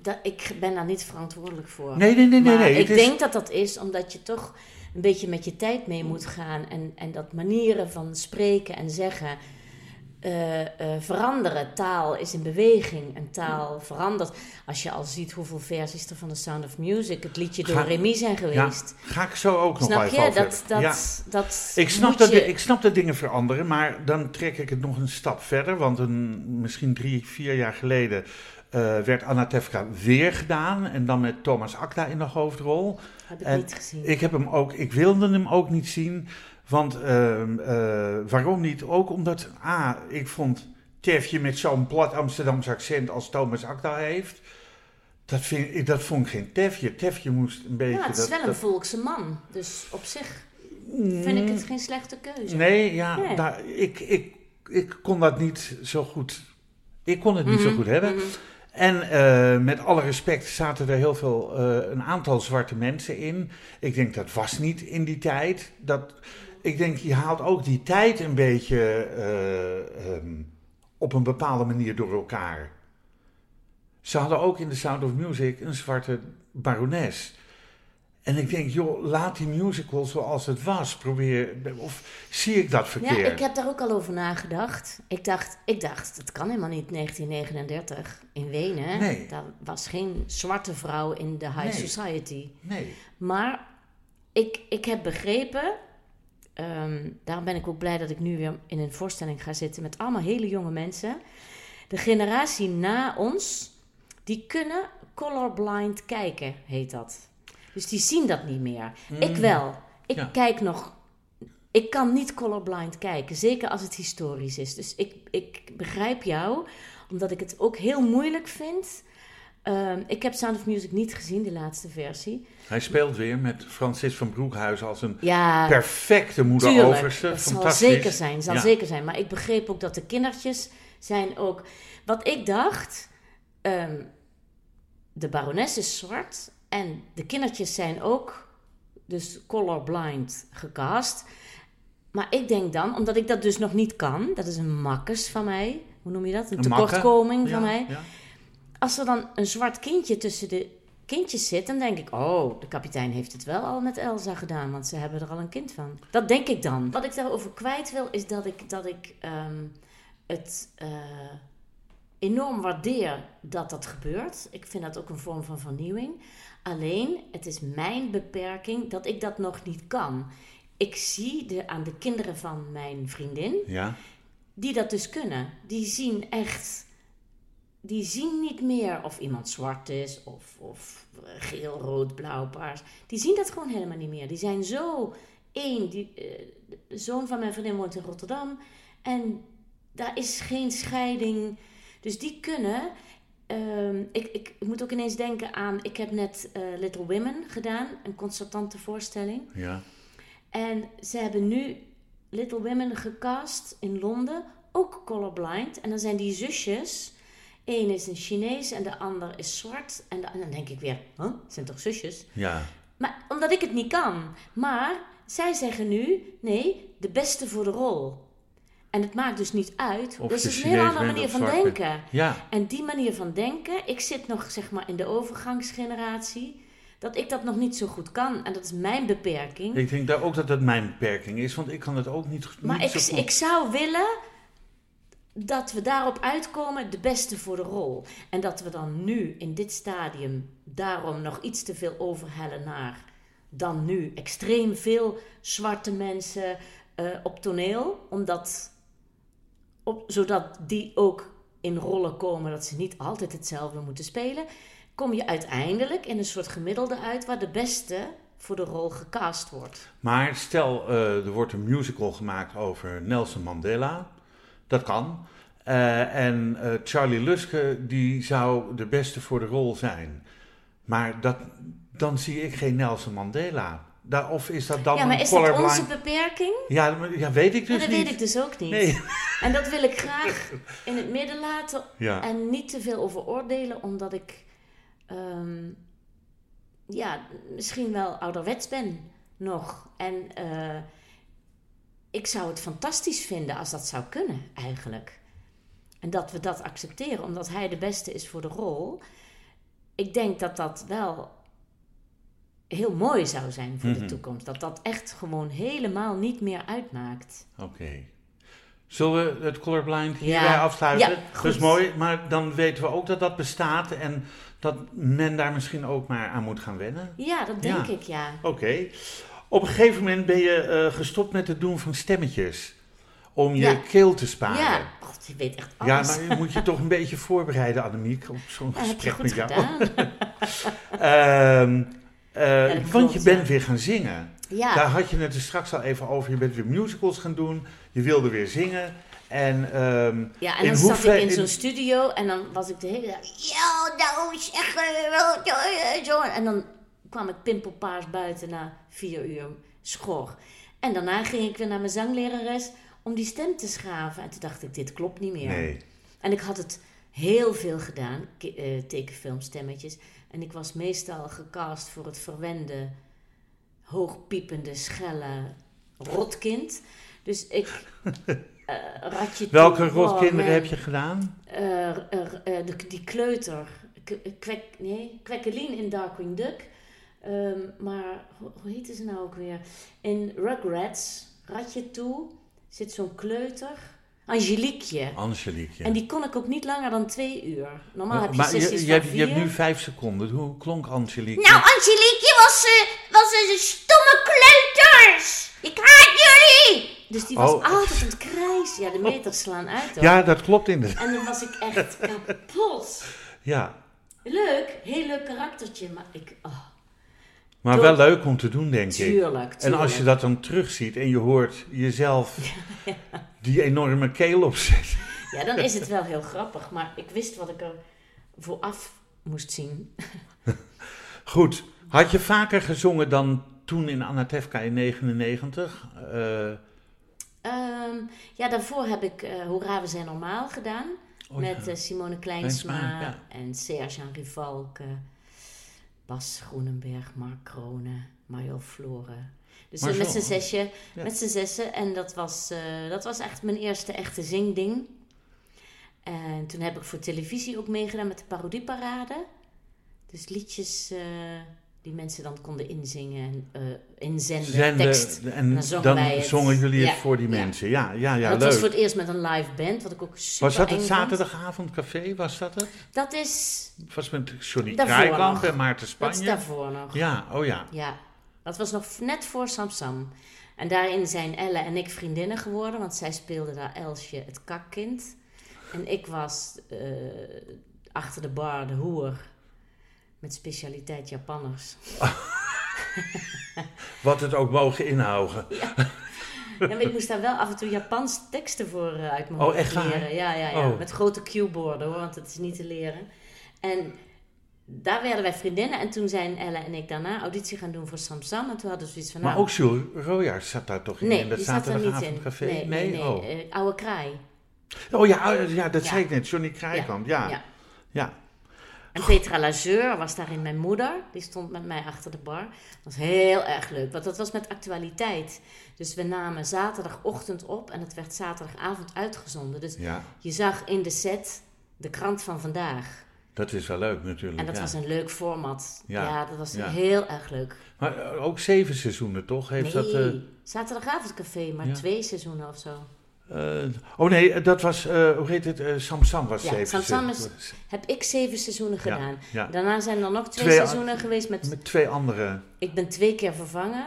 Dat, ik ben daar niet verantwoordelijk voor. Nee, nee, nee, nee. Maar nee. ik is- denk dat dat is omdat je toch een beetje met je tijd mee moet gaan. En, en dat manieren van spreken en zeggen eh, eh, veranderen. Taal is in beweging en taal verandert. Als je al ziet hoeveel versies er van The Sound of Music, het liedje door Ga- Remy zijn Ja, geweest. ga ik zo ook nog wel Snap even je? Dat, dat, Ja. dat Ik snap, dat, je- ik snap dat dingen veranderen, maar dan trek ik het nog een stap verder. Want een, misschien drie, vier jaar geleden eh, werd Anatevka weer gedaan. En dan met Thomas Akda in de hoofdrol. Heb ik En niet gezien. Ik, heb hem ook, ik wilde hem ook niet zien. Want ehm, eh, waarom niet? Ook omdat, A, ik vond Tefje met zo'n plat Amsterdams accent als Thomas Akda heeft. Dat, vind, ik- dat vond ik geen Tefje. Tefje moest een beetje... ja, het is dat- wel een dat- volkse man. Dus op zich vind ik het geen slechte keuze. Nee, ja, Nee. ik, ik, ik kon dat niet zo goed. Ik kon het niet zo Mhm, goed hebben. mhm. En eh, met alle respect zaten er heel veel, eh, een aantal zwarte mensen in. Ik denk dat was niet in die tijd. Dat, ik denk, je haalt ook die tijd een beetje eh, ehm, op een bepaalde manier door elkaar. Ze hadden ook in The Sound of Music een zwarte barones. En ik denk, joh, laat die musical zoals het was. Probeer, of zie ik dat verkeerd? Ja, ik heb daar ook al over nagedacht. Ik dacht, ik dacht, dat kan helemaal niet 1939 in Wenen. Nee. Daar was geen zwarte vrouw in de high Nee. society. Nee. Maar ik, ik heb begrepen, ehm, daarom ben ik ook blij dat ik nu weer in een voorstelling ga zitten met allemaal hele jonge mensen. De generatie na ons, die kunnen colorblind kijken, heet dat. Dus die zien dat niet meer. Ik wel. Ik Ja. kijk nog. Ik kan niet colorblind kijken, zeker als het historisch is. Dus ik, ik begrijp jou, omdat ik het ook heel moeilijk vind. Ehm, ik heb Sound of Music niet gezien, de laatste versie. Hij speelt weer met Francis van Broekhuizen als een Ja, perfecte moeder tuurlijk. Overste. Dat zal zeker zijn, zal Ja. zeker zijn. Maar ik begreep ook dat de kindertjes zijn ook... Wat ik dacht, ehm, de barones is zwart en de kindertjes zijn ook dus colorblind gecast. Maar ik denk dan, omdat ik dat dus nog niet kan, dat is een makkes van mij, hoe noem je dat? Een Een makke. tekortkoming van Ja, mij. ja. Als er dan een zwart kindje tussen de kindjes zit, dan denk ik: Oh, de kapitein heeft het wel al met Elsa gedaan, want ze hebben er al een kind van. Dat denk ik dan. Wat ik daarover kwijt wil, is dat ik, dat ik ehm, het eh, enorm waardeer dat dat gebeurt. Ik vind dat ook een vorm van vernieuwing. Alleen, het is mijn beperking dat ik dat nog niet kan. Ik zie de, aan de kinderen van mijn vriendin Ja. die dat dus kunnen. Die zien echt. Die zien niet meer of iemand zwart is of, of geel, rood, blauw, paars. Die zien dat gewoon helemaal niet meer. Die zijn zo één. Die, eh, de zoon van mijn vriendin woont in Rotterdam. En daar is geen scheiding. Dus die kunnen. ehm, ik, ik, ik moet ook ineens denken aan. Ik heb net eh, Little Women gedaan, een concertante voorstelling. ja. En ze hebben nu Little Women gecast in Londen, ook colorblind. En dan zijn die zusjes, één is een Chinees en de ander is zwart. En, da- en dan denk ik weer, huh? Het zijn toch zusjes? Ja. Maar omdat ik het niet kan. Maar zij zeggen nu, nee, de beste voor de rol. En het maakt dus niet uit. Of dus het is een hele andere manier van denken. Ja. En die manier van denken, ik zit nog zeg maar in de overgangsgeneratie, dat ik dat nog niet zo goed kan. En dat is mijn beperking. Ik denk daar ook dat dat mijn beperking is, want ik kan het ook niet, maar niet ik, zo goed. ik zou willen dat we daarop uitkomen, de beste voor de rol. En dat we dan nu in dit stadium daarom nog iets te veel overhellen naar dan nu extreem veel zwarte mensen eh, op toneel. Omdat, op, zodat die ook in rollen komen dat ze niet altijd hetzelfde moeten spelen. Kom je uiteindelijk in een soort gemiddelde uit waar de beste voor de rol gecast wordt. Maar stel, eh, er wordt een musical gemaakt over Nelson Mandela. Dat kan. Eh, en eh, Charlie Luske, die zou de beste voor de rol zijn. Maar dat, dan zie ik geen Nelson Mandela. Daar, of is dat dan ja, maar is dat onze beperking? Ja, maar- ja, weet ik Ja, dus dat niet. weet ik dus ook niet. Nee. En dat wil ik graag in het midden laten Ja. en niet te veel over oordelen, omdat ik ehm, ja, misschien wel ouderwets ben nog. En eh, ik zou het fantastisch vinden als dat zou kunnen, eigenlijk. En dat we dat accepteren, omdat hij de beste is voor de rol. Ik denk dat dat wel heel mooi zou zijn voor Mhm. de toekomst. Dat dat echt gewoon helemaal niet meer uitmaakt. Oké. Zullen we het colorblind Ja. hierbij afsluiten? Ja, dat is goed. mooi, maar dan weten we ook dat dat bestaat en dat men daar misschien ook maar aan moet gaan wennen. Ja, dat denk Ja. ik, ja. Oké. Op een gegeven moment ben je eh, gestopt met het doen van stemmetjes. Om je Ja. keel te sparen. Ja, God, je weet echt Ja, alles. maar je moet je toch een beetje voorbereiden, Annemiek, op zo'n Ja, gesprek goed met jou. gedaan. Ehm, eh, want je bent weer gaan zingen. Ja, Daar had je het er straks al even over. Je bent weer musicals gaan doen. Je wilde weer zingen. En ehm, ja, en dan zat ik in zo'n studio en dan was ik de hele dag... Ja, nou zeg... zo." En dan kwam ik pimpelpaars buiten na vier uur schor. En daarna ging ik weer naar mijn zanglerares om die stem te schaven. En toen dacht ik, dit klopt niet meer. nee. En ik had het heel veel gedaan, eh, tekenfilmstemmetjes. En ik was meestal gecast voor het verwende, hoogpiepende, schelle rotkind. Dus ik... eh ratje Welke toe, rotkinderen oh, heb je gedaan? eh, eh, eh, de- die kleuter. Kwek, nee, Kwekkelien in Darkwing Duck. Ehm, maar hoe, hoe heette ze nou ook weer? In Rugrats, Ratje toe, zit zo'n kleuter. Angeliekje. Angelique. En die kon ik ook niet langer dan twee uur. Normaal heb je maar sessies je, van je, hebt, vier. je hebt nu vijf seconden. Hoe klonk Angelique? Nou, Angeliekje was, eh, was een stomme kleuters. Ik haat jullie. Dus die was Oh. altijd aan het krijsen. Ja, de meters slaan uit hoor. ja, dat klopt inderdaad. En dan was ik echt kapot. Ja. Leuk, heel leuk karaktertje, maar ik... Oh, Maar wel leuk om te doen, denk ik. tuurlijk. En als je dat dan terugziet en je hoort jezelf die enorme keel opzetten. Ja, dan is het wel heel grappig, maar ik wist wat ik er vooraf moest zien. Goed. Had je vaker gezongen dan toen in Anatevka in 99? Eh, Ehm, ja, daarvoor heb ik eh Hoera, we zijn normaal gedaan. oh met ja. eh, Simone Kleinsma, Kleinsma, ja. en Serge-Henri Valke, Bas Groenenberg, Mark Kronen, Mario Floren. Dus eh, met z'n zesje, ja. met z'n zessen. En dat was, eh, dat was echt mijn eerste echte zingding. En toen heb ik voor televisie ook meegedaan met de parodieparade. Dus liedjes eh, die mensen dan konden inzingen, en eh, inzenden, Zenden, tekst. en dan zongen dan wij het. zongen jullie het voor die mensen. Ja, ja, ja, dat leuk. was voor het eerst met een live band, wat ik ook super Was dat het zaterdagavondcafé? Was dat het? Dat is, Was met Johnny Kraaikamp en Maarten dat is Spanje? daarvoor nog. Ja, oh ja. Ja, dat was nog net voor Samsam. En daarin zijn Elle en ik vriendinnen geworden, want zij speelde daar Elsje, het kakkind. En ik was eh, achter de bar de hoer met specialiteit Japanners. Wat het ook mogen inhouden. Ja, maar ik moest daar wel af en toe Japans teksten voor eh, uit mijn Oh, hoofd echt leren. Ja, ja, ja. Oh. Met grote cueborden hoor, want het is niet te leren. En daar werden wij vriendinnen. En toen zijn Ella en ik daarna auditie gaan doen voor Sam Sam. En toen hadden we zoiets van, Maar nou... ook Jules Royaert zat daar toch in? nee, in dat die zat er niet in. zaterdagavondcafé? Nee, nee, nee. Oh. eh, oude Kraai. oh ja, oh, ja, dat Ja. zei ik net. Johnny Krijkamp, ja. ja. ja. En Petra Lazeur was daarin mijn moeder. Die stond met mij achter de bar. Dat was heel erg leuk, want dat was met actualiteit. Dus we namen zaterdagochtend op en het werd zaterdagavond uitgezonden. Dus Ja, je zag in de set de krant van vandaag. dat is wel leuk natuurlijk. En dat ja. was een leuk format. Ja, Ja, dat was heel erg leuk. Maar eh, ook zeven seizoenen, toch? Heeft nee, dat, eh, zaterdagavondcafé, maar twee seizoenen of zo. Eh, oh nee, eh, dat was, eh, hoe heet het? eh Sam Sam was Ja, zeven Sam Sam is- seizoenen. Heb ik zeven seizoenen gedaan. ja. Daarna zijn er nog twee, Twee- seizoenen geweest met... Met twee andere. Ik ben twee keer vervangen.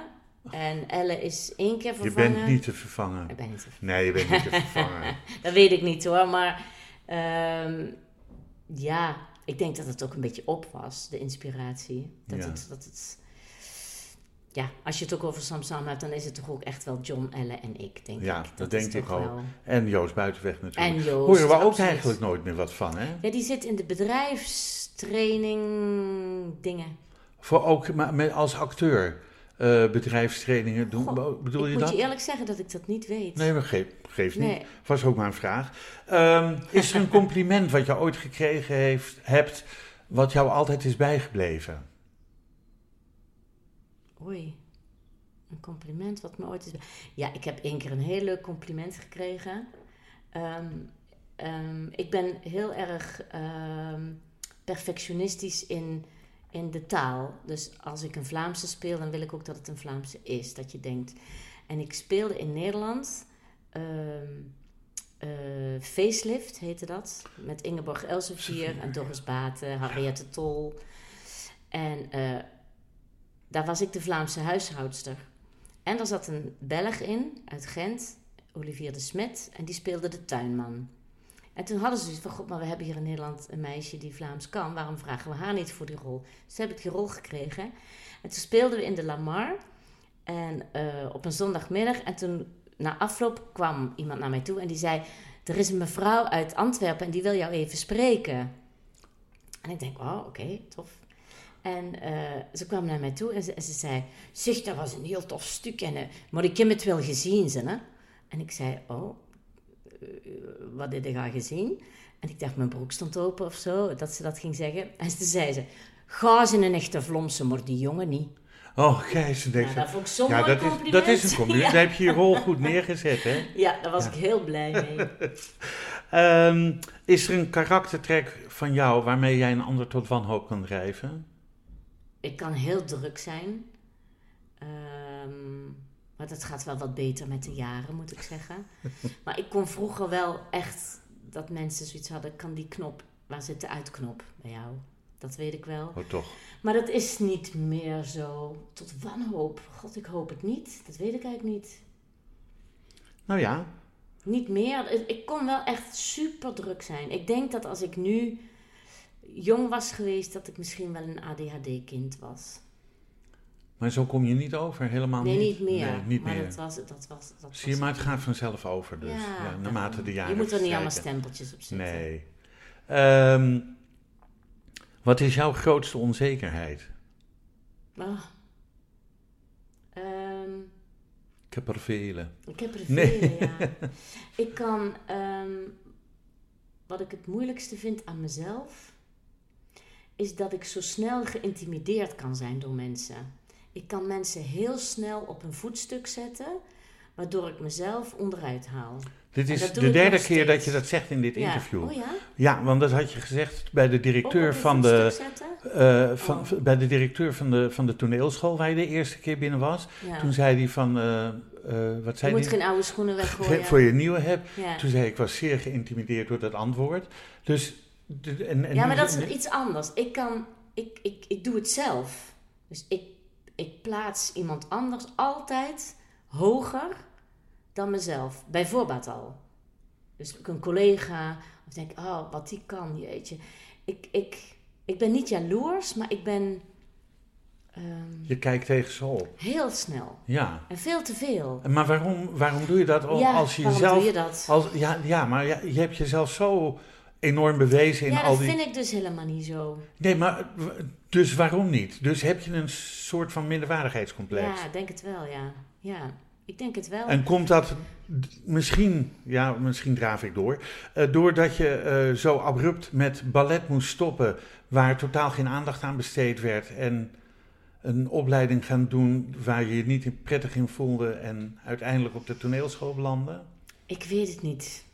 En Elle is één keer Je vervangen. bent niet te vervangen. Ik ben niet te vervangen. Nee, je bent niet te vervangen. Dat weet ik niet hoor, maar... ehm, ja, ik denk dat het ook een beetje op was, de inspiratie. Dat, het, dat het... Ja, als je het ook over Sam Sam hebt, dan is het toch ook echt wel John, Elle en ik, denk Ja, ik. dat is denk ik ook. wel- En Joost Buitenweg natuurlijk. En Joost, Horen we ook absoluut. eigenlijk nooit meer wat van, hè? Ja, die zit in de bedrijfstraining dingen. Voor ook maar met, als acteur eh, bedrijfstrainingen doen. Goh, Bedoel ik je moet dat? je eerlijk zeggen dat ik dat niet weet. Nee, maar geef, geeft niet. Nee. Was ook maar een vraag. Ehm, is er een compliment wat je ooit gekregen heeft, hebt, wat jou altijd is bijgebleven? Oei, een compliment wat me ooit is... Ja, ik heb één keer een heel leuk compliment gekregen. Ehm, ehm, ik ben heel erg ehm, perfectionistisch in, in de taal. Dus als ik een Vlaamse speel, dan wil ik ook dat het een Vlaamse is. Dat je denkt... En ik speelde in Nederland... eh, Facelift heette dat. Met Ingeborg Elsevier en Doris Baten, Harriette Tol. En eh, daar was ik de Vlaamse huishoudster. En er zat een Belg in, uit Gent, Olivier de Smet, en die speelde de tuinman. En toen hadden ze zoiets van, god, maar we hebben hier in Nederland een meisje die Vlaams kan, waarom vragen we haar niet voor die rol? Dus heb ik die rol gekregen. En toen speelden we in de Lamar, en eh, op een zondagmiddag, en toen na afloop kwam iemand naar mij toe en die zei, er is een mevrouw uit Antwerpen en die wil jou even spreken. En ik denk, oh, oké, tof. En eh, ze kwam naar mij toe en ze, en ze zei: Zeg, dat was een heel tof stuk. En, eh, maar ik heb het wel gezien, ze, hè? En ik zei: Oh, eh, wat heb je gezien? En ik dacht, mijn broek stond open of zo, dat ze dat ging zeggen. En toen zei ze: Ga ze een echte vlomse, maar die jongen niet. Oh, Gijs, Nou, dat vond ik zo'n ja, dat is, dat is een compliment. Ja. Daar heb je je rol goed neergezet, hè? Ja, daar was ik heel blij mee. Ehm, is er een karaktertrek van jou waarmee jij een ander tot wanhoop kan drijven? Ik kan heel druk zijn. Ehm, maar dat gaat wel wat beter met de jaren, moet ik zeggen. maar ik kon vroeger wel echt dat mensen zoiets hadden: kan die knop, waar zit de uitknop bij jou? Dat weet ik wel. Oh, toch? Maar dat is niet meer zo tot wanhoop. God, ik hoop het niet. Dat weet ik eigenlijk niet. Nou ja, Niet meer. Ik- Ik kon wel echt super druk zijn. Ik denk dat als ik nu jong was geweest, dat ik misschien wel een ADHD-kind was. maar zo kom je niet over, helemaal Nee, niet. niet meer. Nee, niet maar meer. dat was, dat was, dat Zie je, was- maar het gaat vanzelf over dus. Ja, naarmate de jaren Je moet er niet allemaal stempeltjes op zetten. Nee. Ehm, wat is jouw grootste onzekerheid? Ah. Ehm, Ik heb er vele. ik heb er Nee. veel, ja. Ik kan... ehm, wat ik het moeilijkste vind aan mezelf... is dat ik zo snel geïntimideerd kan zijn door mensen. Ik kan mensen heel snel op een voetstuk zetten... waardoor ik mezelf onderuit haal. Dit is de derde keer dat je dat zegt in dit Ja. interview. Oh ja? Ja, want dat had je gezegd bij de directeur van de, eh, van, Oh. bij de directeur van de, van de toneelschool waar je de eerste keer binnen was. Ja. Toen zei hij van, eh, eh, wat Je zei moet hij? geen oude schoenen weggooien. Voor je nieuwe hebt. Ja. Toen zei ik, ik was zeer geïntimideerd door dat antwoord. Dus, de- en, en Ja, maar dat is iets anders. Ik kan, ik, ik, ik doe het zelf. Dus ik, ik plaats iemand anders altijd hoger dan mezelf. Bij voorbaat al. Dus ik een collega, of denk, oh, wat die kan, jeetje. Ik, ik, ik ben niet jaloers, maar ik ben ehm, Je kijkt tegen ze op. heel snel. Ja. En veel te veel. Maar waarom, waarom doe je dat al- ja, als je waarom jezelf... doe je dat? Als, ja, ja, maar ja, je hebt jezelf zo enorm bewezen in ja, al dat die... vind ik dus helemaal niet zo. Nee, maar dus waarom niet? Dus heb je een soort van minderwaardigheidscomplex? Ja, ik denk het wel, ja. Ja, ik denk het wel. En komt dat misschien, ja, misschien draaf ik door, eh, doordat je eh, zo abrupt met ballet moest stoppen, waar totaal geen aandacht aan besteed werd en een opleiding gaan doen waar je je niet prettig in voelde en uiteindelijk op de toneelschool belandde? Ik weet het niet.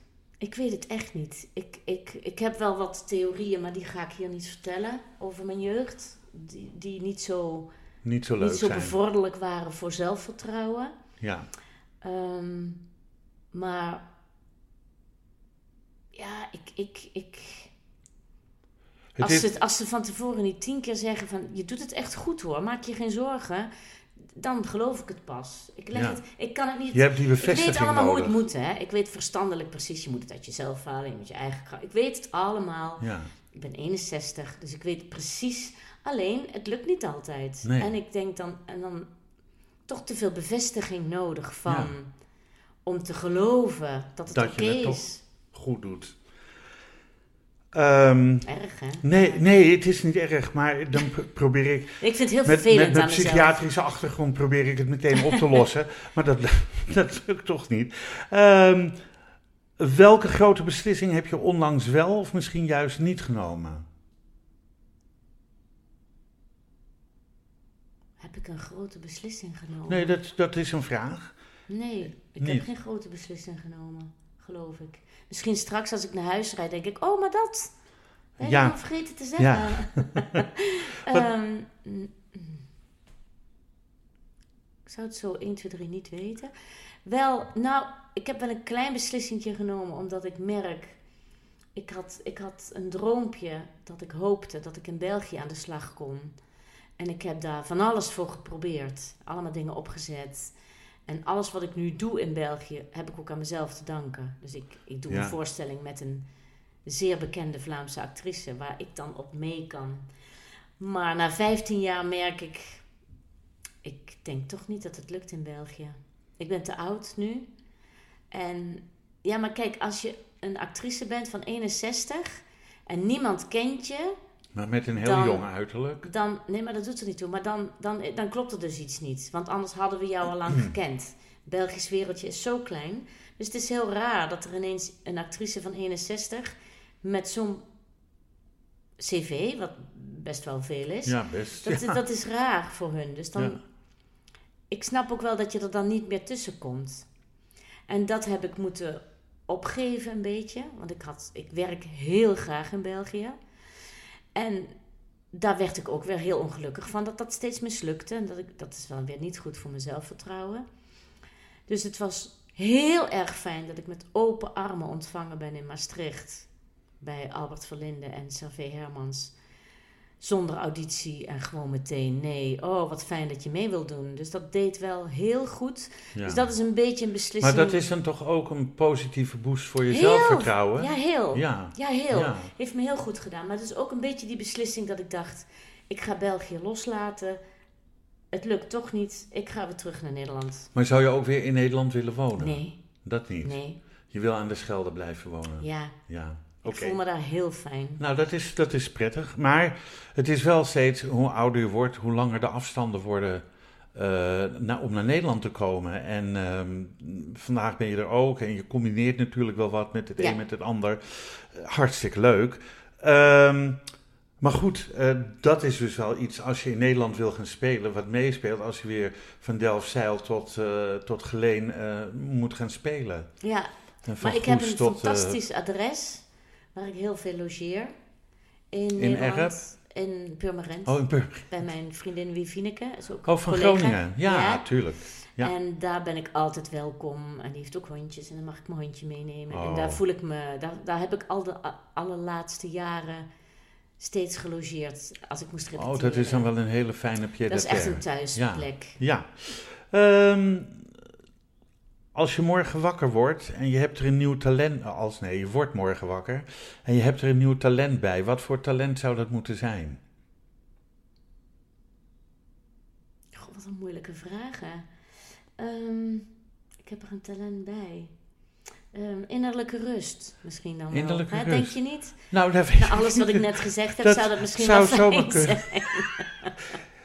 Ik weet het echt niet. Ik, ik, ik heb wel wat theorieën, maar die ga ik hier niet vertellen over mijn jeugd. Die, die niet zo, Niet zo leuk niet zo zijn. bevorderlijk waren voor zelfvertrouwen. Ja, Ehm, maar ja, ik, ik, ik, het als, is, ze, als ze van tevoren niet tien keer zeggen van je doet het echt goed hoor, maak je geen zorgen, dan geloof ik het pas. Ik, leg Ja. het, ik kan het niet. je hebt die Ik bevestiging weet allemaal nodig. hoe het moet, hè? Ik weet verstandelijk precies, je moet het uit jezelf halen, je moet je eigen kracht. Ik weet het allemaal. Ja, Ik ben 61, dus ik weet precies. Alleen, het lukt niet altijd. Nee. En ik denk dan, en dan toch te veel bevestiging nodig van. Ja. Om te geloven dat het Dat oké je het toch- is. goed doet. Ehm, Erg, hè? nee, nee, het is niet erg, maar dan pro- probeer ik Ik vind het heel Met, vervelend met mijn aan mezelf. psychiatrische achtergrond probeer ik het meteen op te lossen. maar dat, dat lukt toch niet. Ehm, welke grote beslissing heb je onlangs wel of misschien juist niet genomen? Heb ik een grote beslissing genomen? Nee, dat, dat is een vraag. Nee, ik Niet. heb geen grote beslissing genomen, geloof ik. Misschien straks als ik naar huis rijd, denk ik, oh, maar dat ben ik Ja. nog vergeten te zeggen. Ja. Ehm, mm, mm. ik zou het zo 1, 2, 3 niet weten. Wel, nou, ik heb wel een klein beslissingje genomen, omdat ik merk... Ik had, ik had een droompje dat ik hoopte dat ik in België aan de slag kon. En ik heb daar van alles voor geprobeerd. Allemaal dingen opgezet. En alles wat ik nu doe in België, heb ik ook aan mezelf te danken. Dus ik, ik doe Ja. een voorstelling met een zeer bekende Vlaamse actrice, waar ik dan op mee kan. Maar na 15 jaar merk ik, ik denk toch niet dat het lukt in België. Ik ben te oud nu. En ja, maar kijk, als je een actrice bent van 61 en niemand kent je, Maar met een heel Dan- jong uiterlijk. dan, nee, maar dat doet er niet toe. Maar dan, dan, dan klopt er dus iets niet. Want anders hadden we jou al lang gekend. Belgisch wereldje is zo klein. Dus het is heel raar dat er ineens een actrice van 61 met zo'n cv, wat best wel veel is. Ja, best. Dat, ja. dat is raar voor hun. Dus dan, Ja. ik snap ook wel dat je er dan niet meer tussen komt. En dat heb ik moeten opgeven een beetje. Want ik, had, ik werk heel graag in België. En daar werd ik ook weer heel ongelukkig van dat dat steeds mislukte. En dat, ik, dat is wel weer niet goed voor mijn zelfvertrouwen. Dus het was heel erg fijn dat ik met open armen ontvangen ben in Maastricht. Bij Albert Verlinde en Servé Hermans. Zonder auditie en gewoon meteen nee. Oh, wat fijn dat je mee wil doen. Dus dat deed wel heel goed. Ja. Dus dat is een beetje een beslissing. Maar dat is dan toch ook een positieve boost voor je Heel. zelfvertrouwen? Ja, heel. Ja. Ja, heel. Ja. Heeft me heel goed gedaan. Maar het is ook een beetje die beslissing dat ik dacht... ik ga België loslaten. Het lukt toch niet. Ik ga weer terug naar Nederland. Maar zou je ook weer in Nederland willen wonen? Nee, Dat niet. nee. Je wil aan de Schelde blijven wonen. Ja, Ja. Ik voel me daar heel fijn. Nou, dat is, dat is prettig. Maar het is wel steeds, hoe ouder je wordt, hoe langer de afstanden worden eh, na- om naar Nederland te komen. En ehm, vandaag ben je er ook en je combineert natuurlijk wel wat met het Ja. een met het ander. Hartstikke leuk. Ehm, maar goed, eh, dat is dus wel iets als je in Nederland wil gaan spelen, wat meespeelt als je weer van Delfzijl tot, eh, tot Geleen moet gaan spelen. Ja, maar ik heb een tot, fantastisch adres... waar ik heel veel logeer. In, In Nederland. In Purmerend. oh, in Purmerend. Bij mijn vriendin Wifineke. Is ook Oh, van collega. Groningen. Ja, tuurlijk. Ja. En daar ben ik altijd welkom. En die heeft ook hondjes. En dan mag ik mijn hondje meenemen. En Oh. daar voel ik me... Daar, daar heb ik al de allerlaatste jaren steeds gelogeerd. Als ik moest repeteren. Oh, dat is dan wel een hele fijne pied Dat is echt een thuisplek. Ja. Ehm, als je morgen wakker wordt en je hebt er een nieuw talent... Als nee, je wordt morgen wakker en je hebt er een nieuw talent bij. Wat voor talent zou dat moeten zijn? Goh, wat een moeilijke vraag, hè. Ehm, ik heb er een talent bij. Ehm, innerlijke rust misschien dan wel. Innerlijke hè? rust. Denk je niet? Nou, dat weet alles wat ik net gezegd heb, Dat zou dat misschien zou wel fijn kunnen. zijn.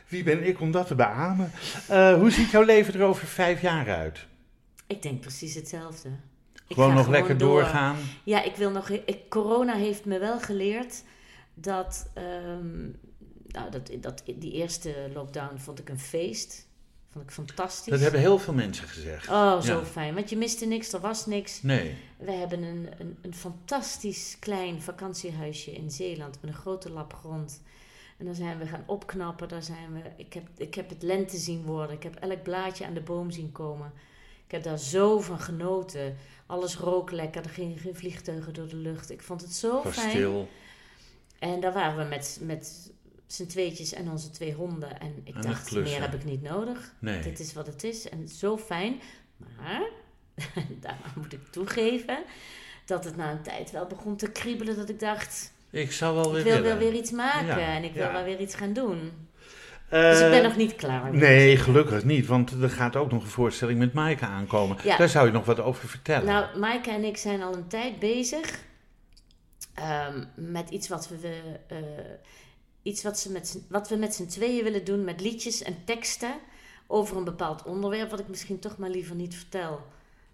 Wie ben ik om dat te beamen? Eh, hoe ziet jouw leven er over vijf jaar uit? Ik denk precies hetzelfde. Ik Gewoon nog lekker door. doorgaan? Ja, ik wil nog. Ik, corona heeft me wel geleerd dat, ehm, nou, dat, dat. Die eerste lockdown vond ik een feest. Vond ik fantastisch. Dat hebben heel veel mensen gezegd. Oh, zo Ja. fijn. Want je miste niks, er was niks. Nee. We hebben een, een, een fantastisch klein vakantiehuisje in Zeeland met een grote lap grond. En daar zijn we gaan opknappen. Daar zijn we, ik, heb, ik heb het lente zien worden. Ik heb elk blaadje aan de boom zien komen. Ik heb daar zo van genoten. Alles rook lekker. Er gingen geen vliegtuigen door de lucht. Ik vond het zo was fijn. stil. En daar waren we met, met z'n tweetjes en onze twee honden. En ik dacht, meer heb ik niet nodig. Nee. Dit is wat het is. En zo fijn. Maar, daar moet ik toegeven, dat het na een tijd wel begon te kriebelen. Dat ik dacht, Ik zou wel weer ik wil wel weer iets maken. Ja, En ik wil ja. wel weer iets gaan doen. Dus ik Eh, ben nog niet klaar. Nee, gelukkig niet, want er gaat ook nog een voorstelling met Maaike aankomen. Ja. Daar zou je nog wat over vertellen. Nou, Maaike en ik zijn al een tijd bezig ehm, met iets wat we, eh, iets wat, ze met, wat we met z'n tweeën willen doen met liedjes en teksten over een bepaald onderwerp, wat ik misschien toch maar liever niet vertel.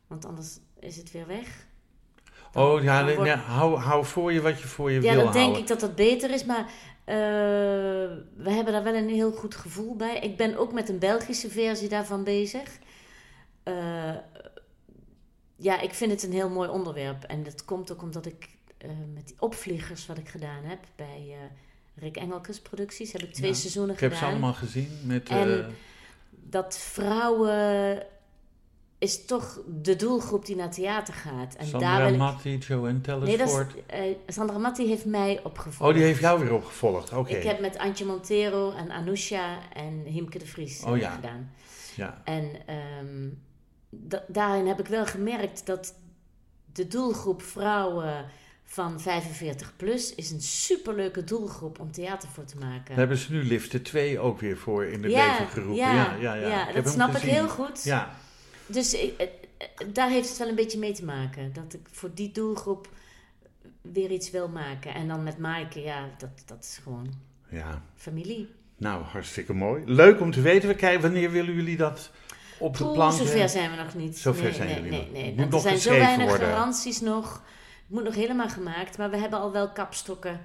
Want anders is het weer weg. oh ja, wordt- hou, hou voor je wat je voor je Ja, wil dan denk houden. ik dat dat beter is, maar eh, we hebben daar wel een heel goed gevoel bij. Ik ben ook met een Belgische versie daarvan bezig. Eh, ja, ik vind het een heel mooi onderwerp. En dat komt ook omdat ik eh, met die opvliegers wat ik gedaan heb bij Rick Engelkes producties, heb ik twee Ja, seizoenen Ik heb gedaan. ze allemaal gezien met... En Dat vrouwen is toch de doelgroep die naar theater gaat. En Sandra daar wil ik... Matti, Joanne Nee, eh, Sandra Matti heeft mij opgevolgd. Oh, die heeft jou weer opgevolgd. Oké. Ik heb met Antje Montero en Anousha en Himke de Vries Oh eh, ja. gedaan. Ja. En ehm, da- daarin heb ik wel gemerkt dat de doelgroep vrouwen van 45 plus is een superleuke doelgroep om theater voor te maken. Daar hebben ze nu Liften 2 ook weer voor in het ja, leven geroepen. ja, Ja, ja, ja. dat snap ik heel goed. Ja, Dus ik- eh, eh, daar heeft het wel een beetje mee te maken. Dat ik voor die doelgroep weer iets wil maken. En dan met Maaike, ja, dat, dat is gewoon ja. familie. Nou, hartstikke mooi. Leuk om te weten. We kijken, wanneer willen jullie dat op de plank zover zijn we nog niet. Zover nee, zijn nee, jullie nee, nog. nee. Moet Want nog er zijn zo weinig worden. garanties nog. Het moet nog helemaal gemaakt. Maar we hebben al wel kapstokken,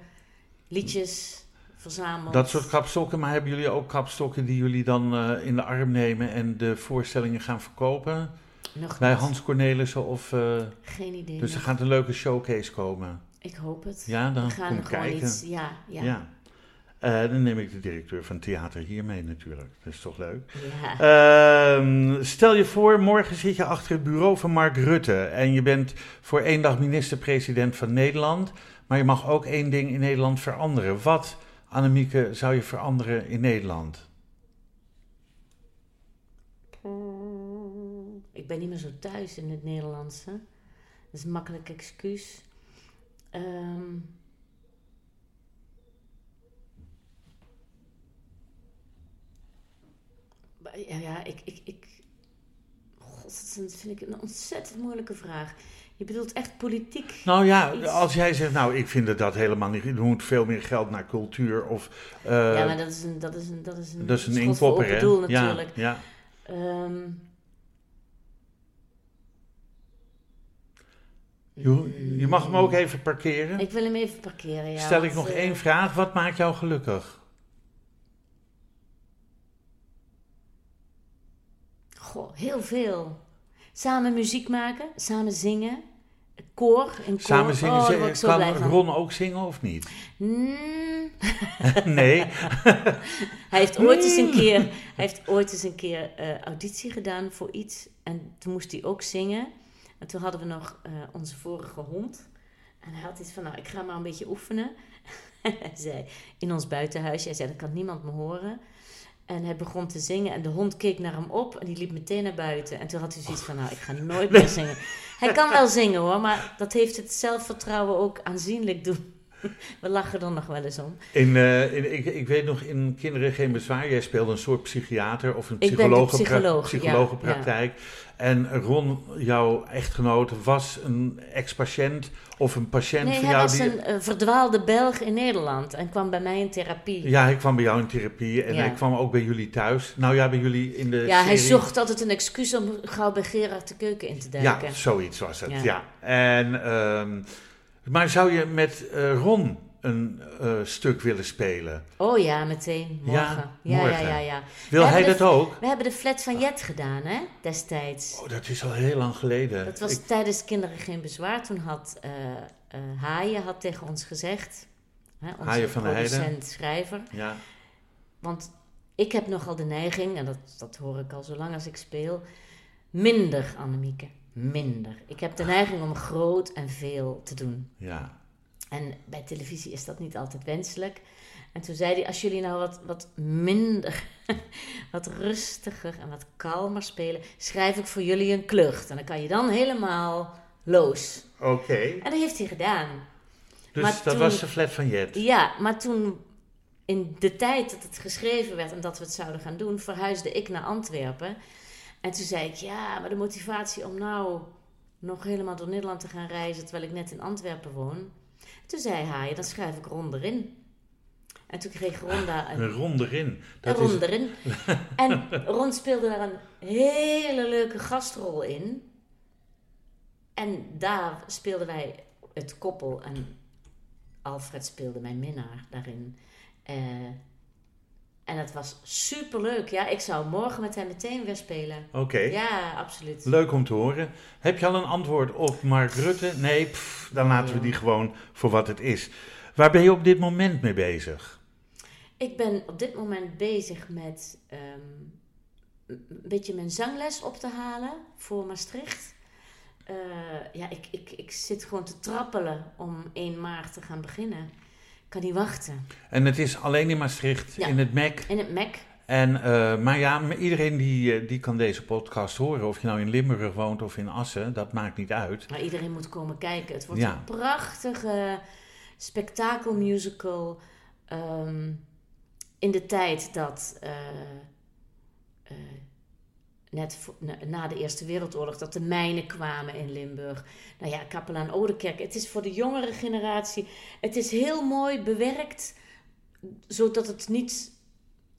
liedjes verzameld. Dat soort kapstokken, maar hebben jullie ook kapstokken die jullie dan eh, in de arm nemen en de voorstellingen gaan verkopen? Nog Bij niet. Hans Cornelissen of... eh, Geen idee. dus er gaat een leuke showcase komen. Ik hoop het. Ja, dan we gaan gewoon kijken. iets... Ja, ja. Ja. Eh, dan neem ik de directeur van theater hier mee natuurlijk. Dat is toch leuk? Ja. Ehm, stel je voor, morgen zit je achter het bureau van Mark Rutte en je bent voor één dag minister-president van Nederland, maar je mag ook één ding in Nederland veranderen. Wat, Annemieke, zou je veranderen in Nederland? Ik ben niet meer zo thuis in het Nederlandse. Dat is een makkelijk excuus. Ehm, maar ja, ja, ik, ik, ik... God, dat vind ik een ontzettend moeilijke vraag. Je bedoelt echt politiek? Nou ja, Iets. als jij zegt, nou, ik vind dat dat helemaal niet, er moet veel meer geld naar cultuur of... eh, ja, maar dat is een, dat is een, dat is een, dat is een inkopper, hè? doel Ja, natuurlijk. ja. Ehm, Je, je mag hem ook even parkeren. ik wil hem even parkeren, ja. Stel ik nog eh, één vraag, wat maakt jou gelukkig? Goh, heel veel. Samen muziek maken, samen zingen, koor, in koor. Samen zingen, oh, ze- zo kan van. Ron ook zingen of niet? Mm, Nee. hij heeft ooit eens een keer, hij heeft ooit eens een keer eh, auditie gedaan voor iets en toen moest hij ook zingen. En toen hadden we nog eh, onze vorige hond. En hij had iets van, nou, ik ga maar een beetje oefenen. En hij zei, in ons buitenhuisje, hij zei, dan kan niemand me horen. En hij begon te zingen en de hond keek naar hem op en die liep meteen naar buiten. En toen had hij zoiets van, nou, ik ga nooit meer zingen. Hij kan wel zingen hoor, maar dat heeft het zelfvertrouwen ook aanzienlijk doen We lachen er nog wel eens om. In, eh, in, ik, ik weet nog, in Kinderen Geen Bezwaar, jij speelde een soort psychiater of een Ik ben de psychologenpra- psycholoog, ja, psychologenpraktijk. En Ron, jouw echtgenoot, was een ex-patiënt of een patiënt Nee, van hij jou was die... een eh, verdwaalde Belg in Nederland en kwam bij mij in therapie. Ja, hij kwam bij jou in therapie en Ja. hij kwam ook bij jullie thuis. Nou ja, bij jullie in de Ja, hij zocht altijd een excuus om gauw bij Gerard de keuken in te duiken. Ja, zoiets was het, ja. Ja. En, ehm, maar zou je met eh, Ron een eh, stuk willen spelen? Oh ja, meteen. Morgen. Ja, Ja, ja, ja, ja. Wil hij dat ook? We hebben de flat van Jet gedaan, hè, destijds. Oh, dat is al heel lang geleden. Dat was Ik- tijdens Kinderen Geen Bezwaar. Toen had eh, Haaien had tegen ons gezegd, hè, onze Haaien van producent, schrijver. ja. Want ik heb nogal de neiging, en dat, dat hoor ik al zolang als ik speel, minder, Annemieke. Minder. Ik heb de neiging om groot en veel te doen. ja. En bij televisie is dat niet altijd wenselijk. En toen zei hij, als jullie nou wat, wat minder, wat rustiger en wat kalmer spelen, schrijf ik voor jullie een klucht. En dan kan je dan helemaal los. Oké. En dat heeft hij gedaan. Dus Maar dat toen- was de flat van Jet. Ja, maar toen, in de tijd dat het geschreven werd en dat we het zouden gaan doen, verhuisde ik naar Antwerpen. En toen zei ik, ja, maar de motivatie om nou nog helemaal door Nederland te gaan reizen, terwijl ik net in Antwerpen woon. Toen zei hij, dan schrijf ik Ron erin. En toen kreeg Ron daar een Een ronde erin. een Dat is, erin. En Ron speelde daar een hele leuke gastrol in. En daar speelden wij het koppel. En Alfred speelde mijn minnaar daarin. Eh, en dat was super leuk. Ja, ik zou morgen met hem meteen weer spelen. Oké. Ja, absoluut. Leuk om te horen. Heb je al een antwoord op Mark Rutte? Nee, pff, dan laten we die gewoon voor wat het is. Waar ben je op dit moment mee bezig? Ik ben op dit moment bezig met ehm, een beetje mijn zangles op te halen voor Maastricht. Eh, ja, ik, ik, ik zit gewoon te trappelen om 1 maart te gaan beginnen. Kan niet wachten. En het is alleen in Maastricht, Ja. in het MEC. In het MEC. En, eh, maar ja, iedereen die, eh, die kan deze podcast horen. Of je nou in Limburg woont of in Assen, dat maakt niet uit. Maar iedereen moet komen kijken. Het wordt Ja. een prachtige spektakelmusical. ehm in de tijd dat, eh, net na, de Eerste Wereldoorlog, dat de mijnen kwamen in Limburg. Nou ja, Kapelaan Oudekerk. Het is voor de jongere generatie. Het is heel mooi bewerkt, zodat het niet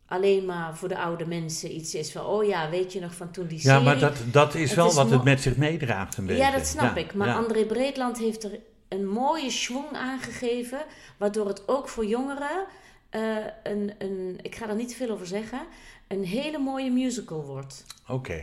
alleen maar voor de oude mensen iets is van, oh ja, weet je nog van toen die Ja, serie. maar dat, dat is Het wel is wat het met zich meedraagt een beetje. Ja, dat snap Ja, ik. Maar ja. André Breedland heeft er een mooie schwung aangegeven, waardoor het ook voor jongeren eh, een, een, ik ga er niet veel over zeggen, een hele mooie musical wordt. Oké.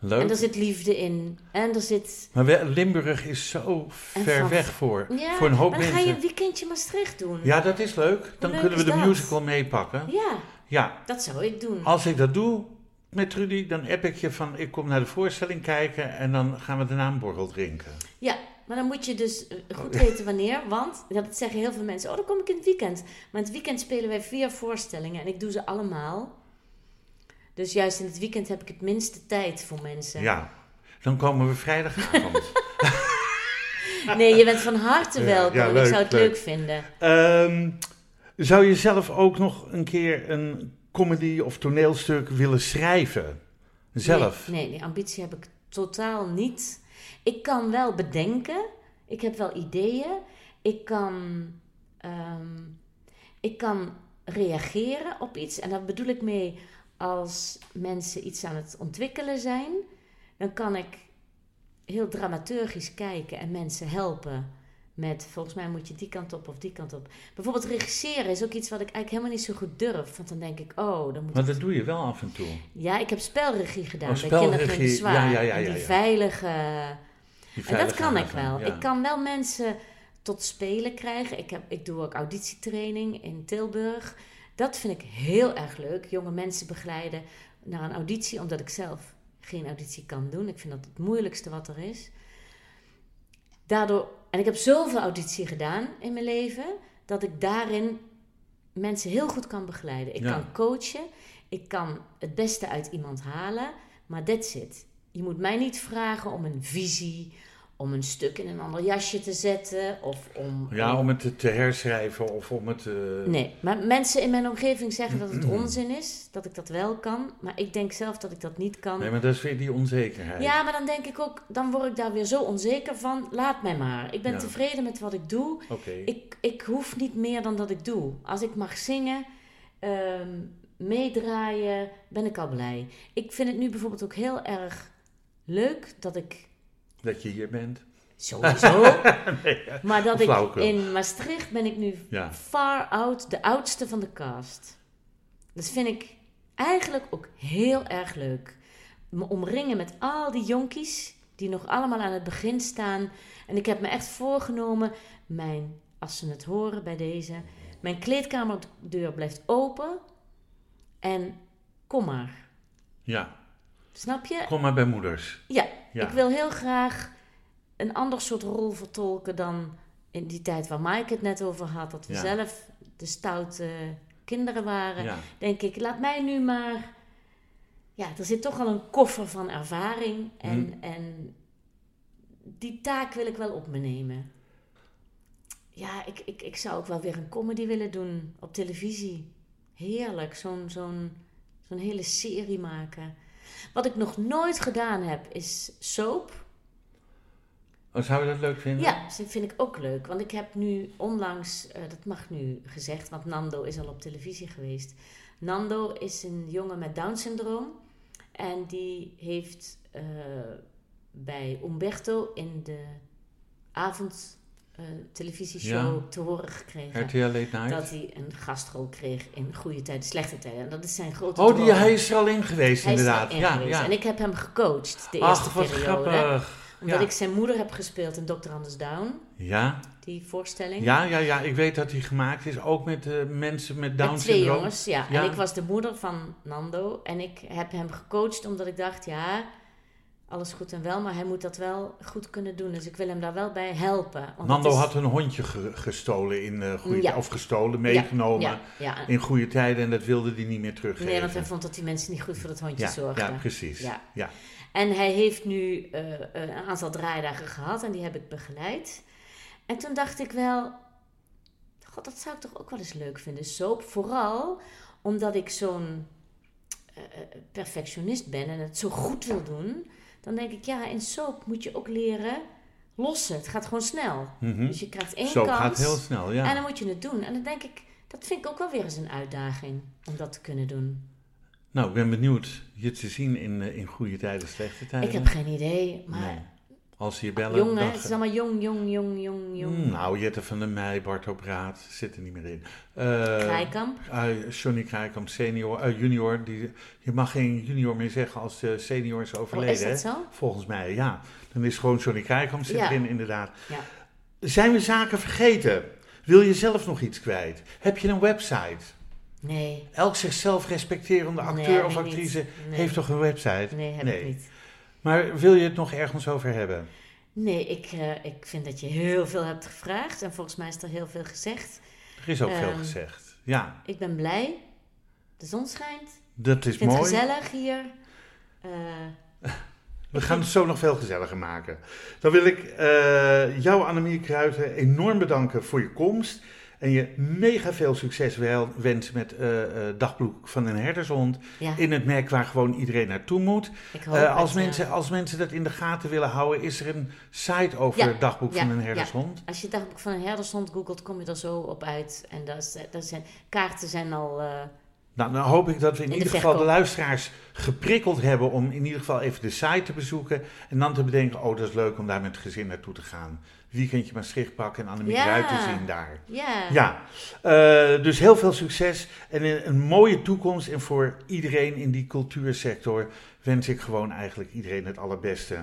Leuk. En er zit liefde in. En er zit. Maar we- Limburg is zo ver weg voor, Ja, voor een hoop maar dan ga mensen. je een weekendje Maastricht doen. Ja, dat is leuk. Dan leuk kunnen we de dat? musical meepakken. Ja, Ja, dat zou ik doen. als ik dat doe met Trudy, dan app ik je van ik kom naar de voorstelling kijken en dan gaan we daarna een borrel drinken. Ja, maar dan moet je dus eh, goed Oh. weten wanneer. Want, dat zeggen heel veel mensen, oh dan kom ik in het weekend. Maar in het weekend spelen wij vier voorstellingen en ik doe ze allemaal. Dus juist in het weekend heb ik het minste tijd voor mensen. Ja, dan komen we vrijdagavond. Nee, je bent van harte welkom. ja, leuk, ik zou het leuk. leuk, vinden. Ehm, zou je zelf ook nog een keer een comedy of toneelstuk willen schrijven? Zelf? Nee, nee, die ambitie heb ik totaal niet. Ik kan wel bedenken. Ik heb wel ideeën. Ik kan, ehm, ik kan reageren op iets. En daar bedoel ik mee als mensen iets aan het ontwikkelen zijn. Dan kan ik heel dramaturgisch kijken en mensen helpen. Met volgens mij moet je die kant op of die kant op. Bijvoorbeeld regisseren is ook iets wat ik eigenlijk helemaal niet zo goed durf. Want dan denk ik, oh, dan moet Maar dat doe je wel af en toe. ja, ik heb spelregie gedaan Oh, bij spelregie, Bezwaar. ja, ja, ja, En ja, die ja. veilige... Die En dat kan ik wel. ja. Ik kan wel mensen tot spelen krijgen. Ik, heb, ik doe ook auditietraining in Tilburg. Dat vind ik heel erg leuk. Jonge mensen begeleiden naar een auditie, omdat ik zelf geen auditie kan doen. Ik vind dat het moeilijkste wat er is. Daardoor, en ik heb zoveel auditie gedaan in mijn leven, dat ik daarin mensen heel goed kan begeleiden. Ik Ja. kan coachen, ik kan het beste uit iemand halen, maar that's it. Je moet mij niet vragen om een visie om een stuk in een ander jasje te zetten of om... Ja, om het te- herschrijven of om het... eh, Nee, maar mensen in mijn omgeving zeggen dat het onzin is, dat ik dat wel kan. Maar ik denk zelf dat ik dat niet kan. Nee, maar dat is weer die onzekerheid. Ja, maar dan denk ik ook, dan word ik daar weer zo onzeker van. Laat mij maar. Ik ben Ja. tevreden met wat ik doe. Oké. Ik, ik hoef niet meer dan dat ik doe. Als ik mag zingen, ehm, meedraaien, ben ik al blij. Ik vind het nu bijvoorbeeld ook heel erg leuk dat ik Dat je hier bent. sowieso, maar dat ik in Maastricht ben ik nu Ja. far out, de oudste van de cast. Dat vind ik eigenlijk ook heel erg leuk. Me omringen met al die jonkies die nog allemaal aan het begin staan. En ik heb me echt voorgenomen, mijn, als ze het horen bij deze, mijn kleedkamerdeur blijft open. En kom maar. Ja, Snap je? kom maar bij moeders. Ja, Ja. ik wil heel graag een ander soort rol vertolken dan in die tijd waar Mike het net over had. Dat we Ja. zelf de stoute kinderen waren. Ja. Denk ik, laat mij nu maar... Ja, er zit toch al een koffer van ervaring. En, Hm. en die taak wil ik wel op me nemen. Ja, ik, ik, ik zou ook wel weer een comedy willen doen op televisie. Heerlijk, zo'n zo'n zo'n hele serie maken. Wat ik nog nooit gedaan heb, is soap. Oh, zou je dat leuk vinden? Ja, dat vind ik ook leuk. Want ik heb nu onlangs, eh, dat mag nu gezegd, want Nando is al op televisie geweest. Nando is een jongen met Down-syndroom. En die heeft eh, bij Umberto in de avond eh, televisieshow Ja. te horen gekregen. RTL Late Night? Dat hij een gastrol kreeg in goede tijden, slechte tijden. En dat is zijn grote Oh, die, hij is er al in geweest, Hij inderdaad. ja, geweest. ja. En ik heb hem gecoacht de Ach, eerste wat periode. grappig. Omdat Ja. ik zijn moeder heb gespeeld in Dr. Anders Down, Ja, die voorstelling. ja, ja, ja, ik weet dat hij gemaakt is, ook met eh, mensen met Down Met twee syndroom. jongens, ja. Ja. En ik was de moeder van Nando. En ik heb hem gecoacht omdat ik dacht, ja, alles goed en wel, maar hij moet dat wel goed kunnen doen. Dus ik wil hem daar wel bij helpen. Nando is- had een hondje ge- gestolen in eh goede Ja. of gestolen, meegenomen Ja, ja. in goede tijden en dat wilde hij niet meer teruggeven. Nee, want hij vond dat die mensen niet goed voor dat hondje zorgden. ja, precies. Ja. En hij heeft nu eh, een aantal draaidagen gehad en die heb ik begeleid. En toen dacht ik wel, god, dat zou ik toch ook wel eens leuk vinden. Soap, vooral omdat ik zo'n eh, perfectionist ben en het zo goed wil doen. Dan denk ik, ja, in soap moet je ook leren lossen. Het gaat gewoon snel. Mhm. Dus je krijgt één Zo kans gaat heel snel, ja. en dan moet je het doen. En dan denk ik, dat vind ik ook wel weer eens een uitdaging om dat te kunnen doen. Nou, ik ben benieuwd je te zien in, eh, in goede tijden, slechte tijden. Ik heb geen idee, maar Nee. Als ze je bellen, jong, hè? Het is allemaal jong, jong, jong, jong, jong. Hmm, Nou, Jette van der Meij, Bart Braat zit er niet meer in. Eh Krijkamp. eh, Johnny Krijkamp, senior, eh, junior. Die, je mag geen junior meer zeggen als de senior is overleden. Oh, is dat hè? zo? Volgens mij, ja. Dan is gewoon Johnny Krijkamp zit Ja. erin, inderdaad. Ja. Zijn we zaken vergeten? Wil je zelf nog iets kwijt? Heb je een website? Nee, Elk zichzelf respecterende acteur of actrice Nee. heeft toch een website? nee, heb ik niet. Maar wil je het nog ergens over hebben? Nee, ik, eh, ik vind dat je heel veel hebt gevraagd. En volgens mij is er heel veel gezegd. Er is ook veel Ehm, gezegd. Ja, Ik ben blij. De zon schijnt. dat is Ik vind mooi. het gezellig hier. Eh, We gaan het zo nog veel gezelliger maken. Dan wil ik eh, jou, Annemie Kruijten, enorm bedanken voor je komst. En je mega veel succes wel wensen met eh, Dagboek van een Herdershond. ja, In het merk waar gewoon iedereen naartoe moet. Eh, als, het, mensen, als mensen dat in de gaten willen houden, is er een site over Ja, Dagboek ja, van een ja. Herdershond. Als je dagboek van een herdershond googelt, kom je er zo op uit. En dat, dat zijn, kaarten zijn al... Nou, dan hoop ik dat we in, In de ieder geval de luisteraars geprikkeld hebben om in ieder geval even de site te bezoeken. En dan te bedenken, oh dat is leuk om daar met het gezin naartoe te gaan. Weekendje Maastricht pakken en Annemie Ja. Kruijten zien daar. ja. Ja, eh, dus heel veel succes en een, een mooie toekomst. En voor iedereen in die cultuursector wens ik gewoon eigenlijk iedereen het allerbeste.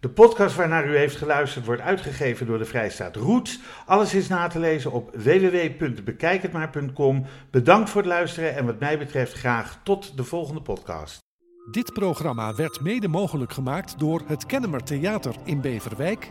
De podcast waarnaar u heeft geluisterd wordt uitgegeven door de Vrijstaat Roots. Alles is na te lezen op www.bekijkhetmaar.com. Bedankt voor het luisteren en wat mij betreft graag tot de volgende podcast. Dit programma werd mede mogelijk gemaakt door het Kennemer Theater in Beverwijk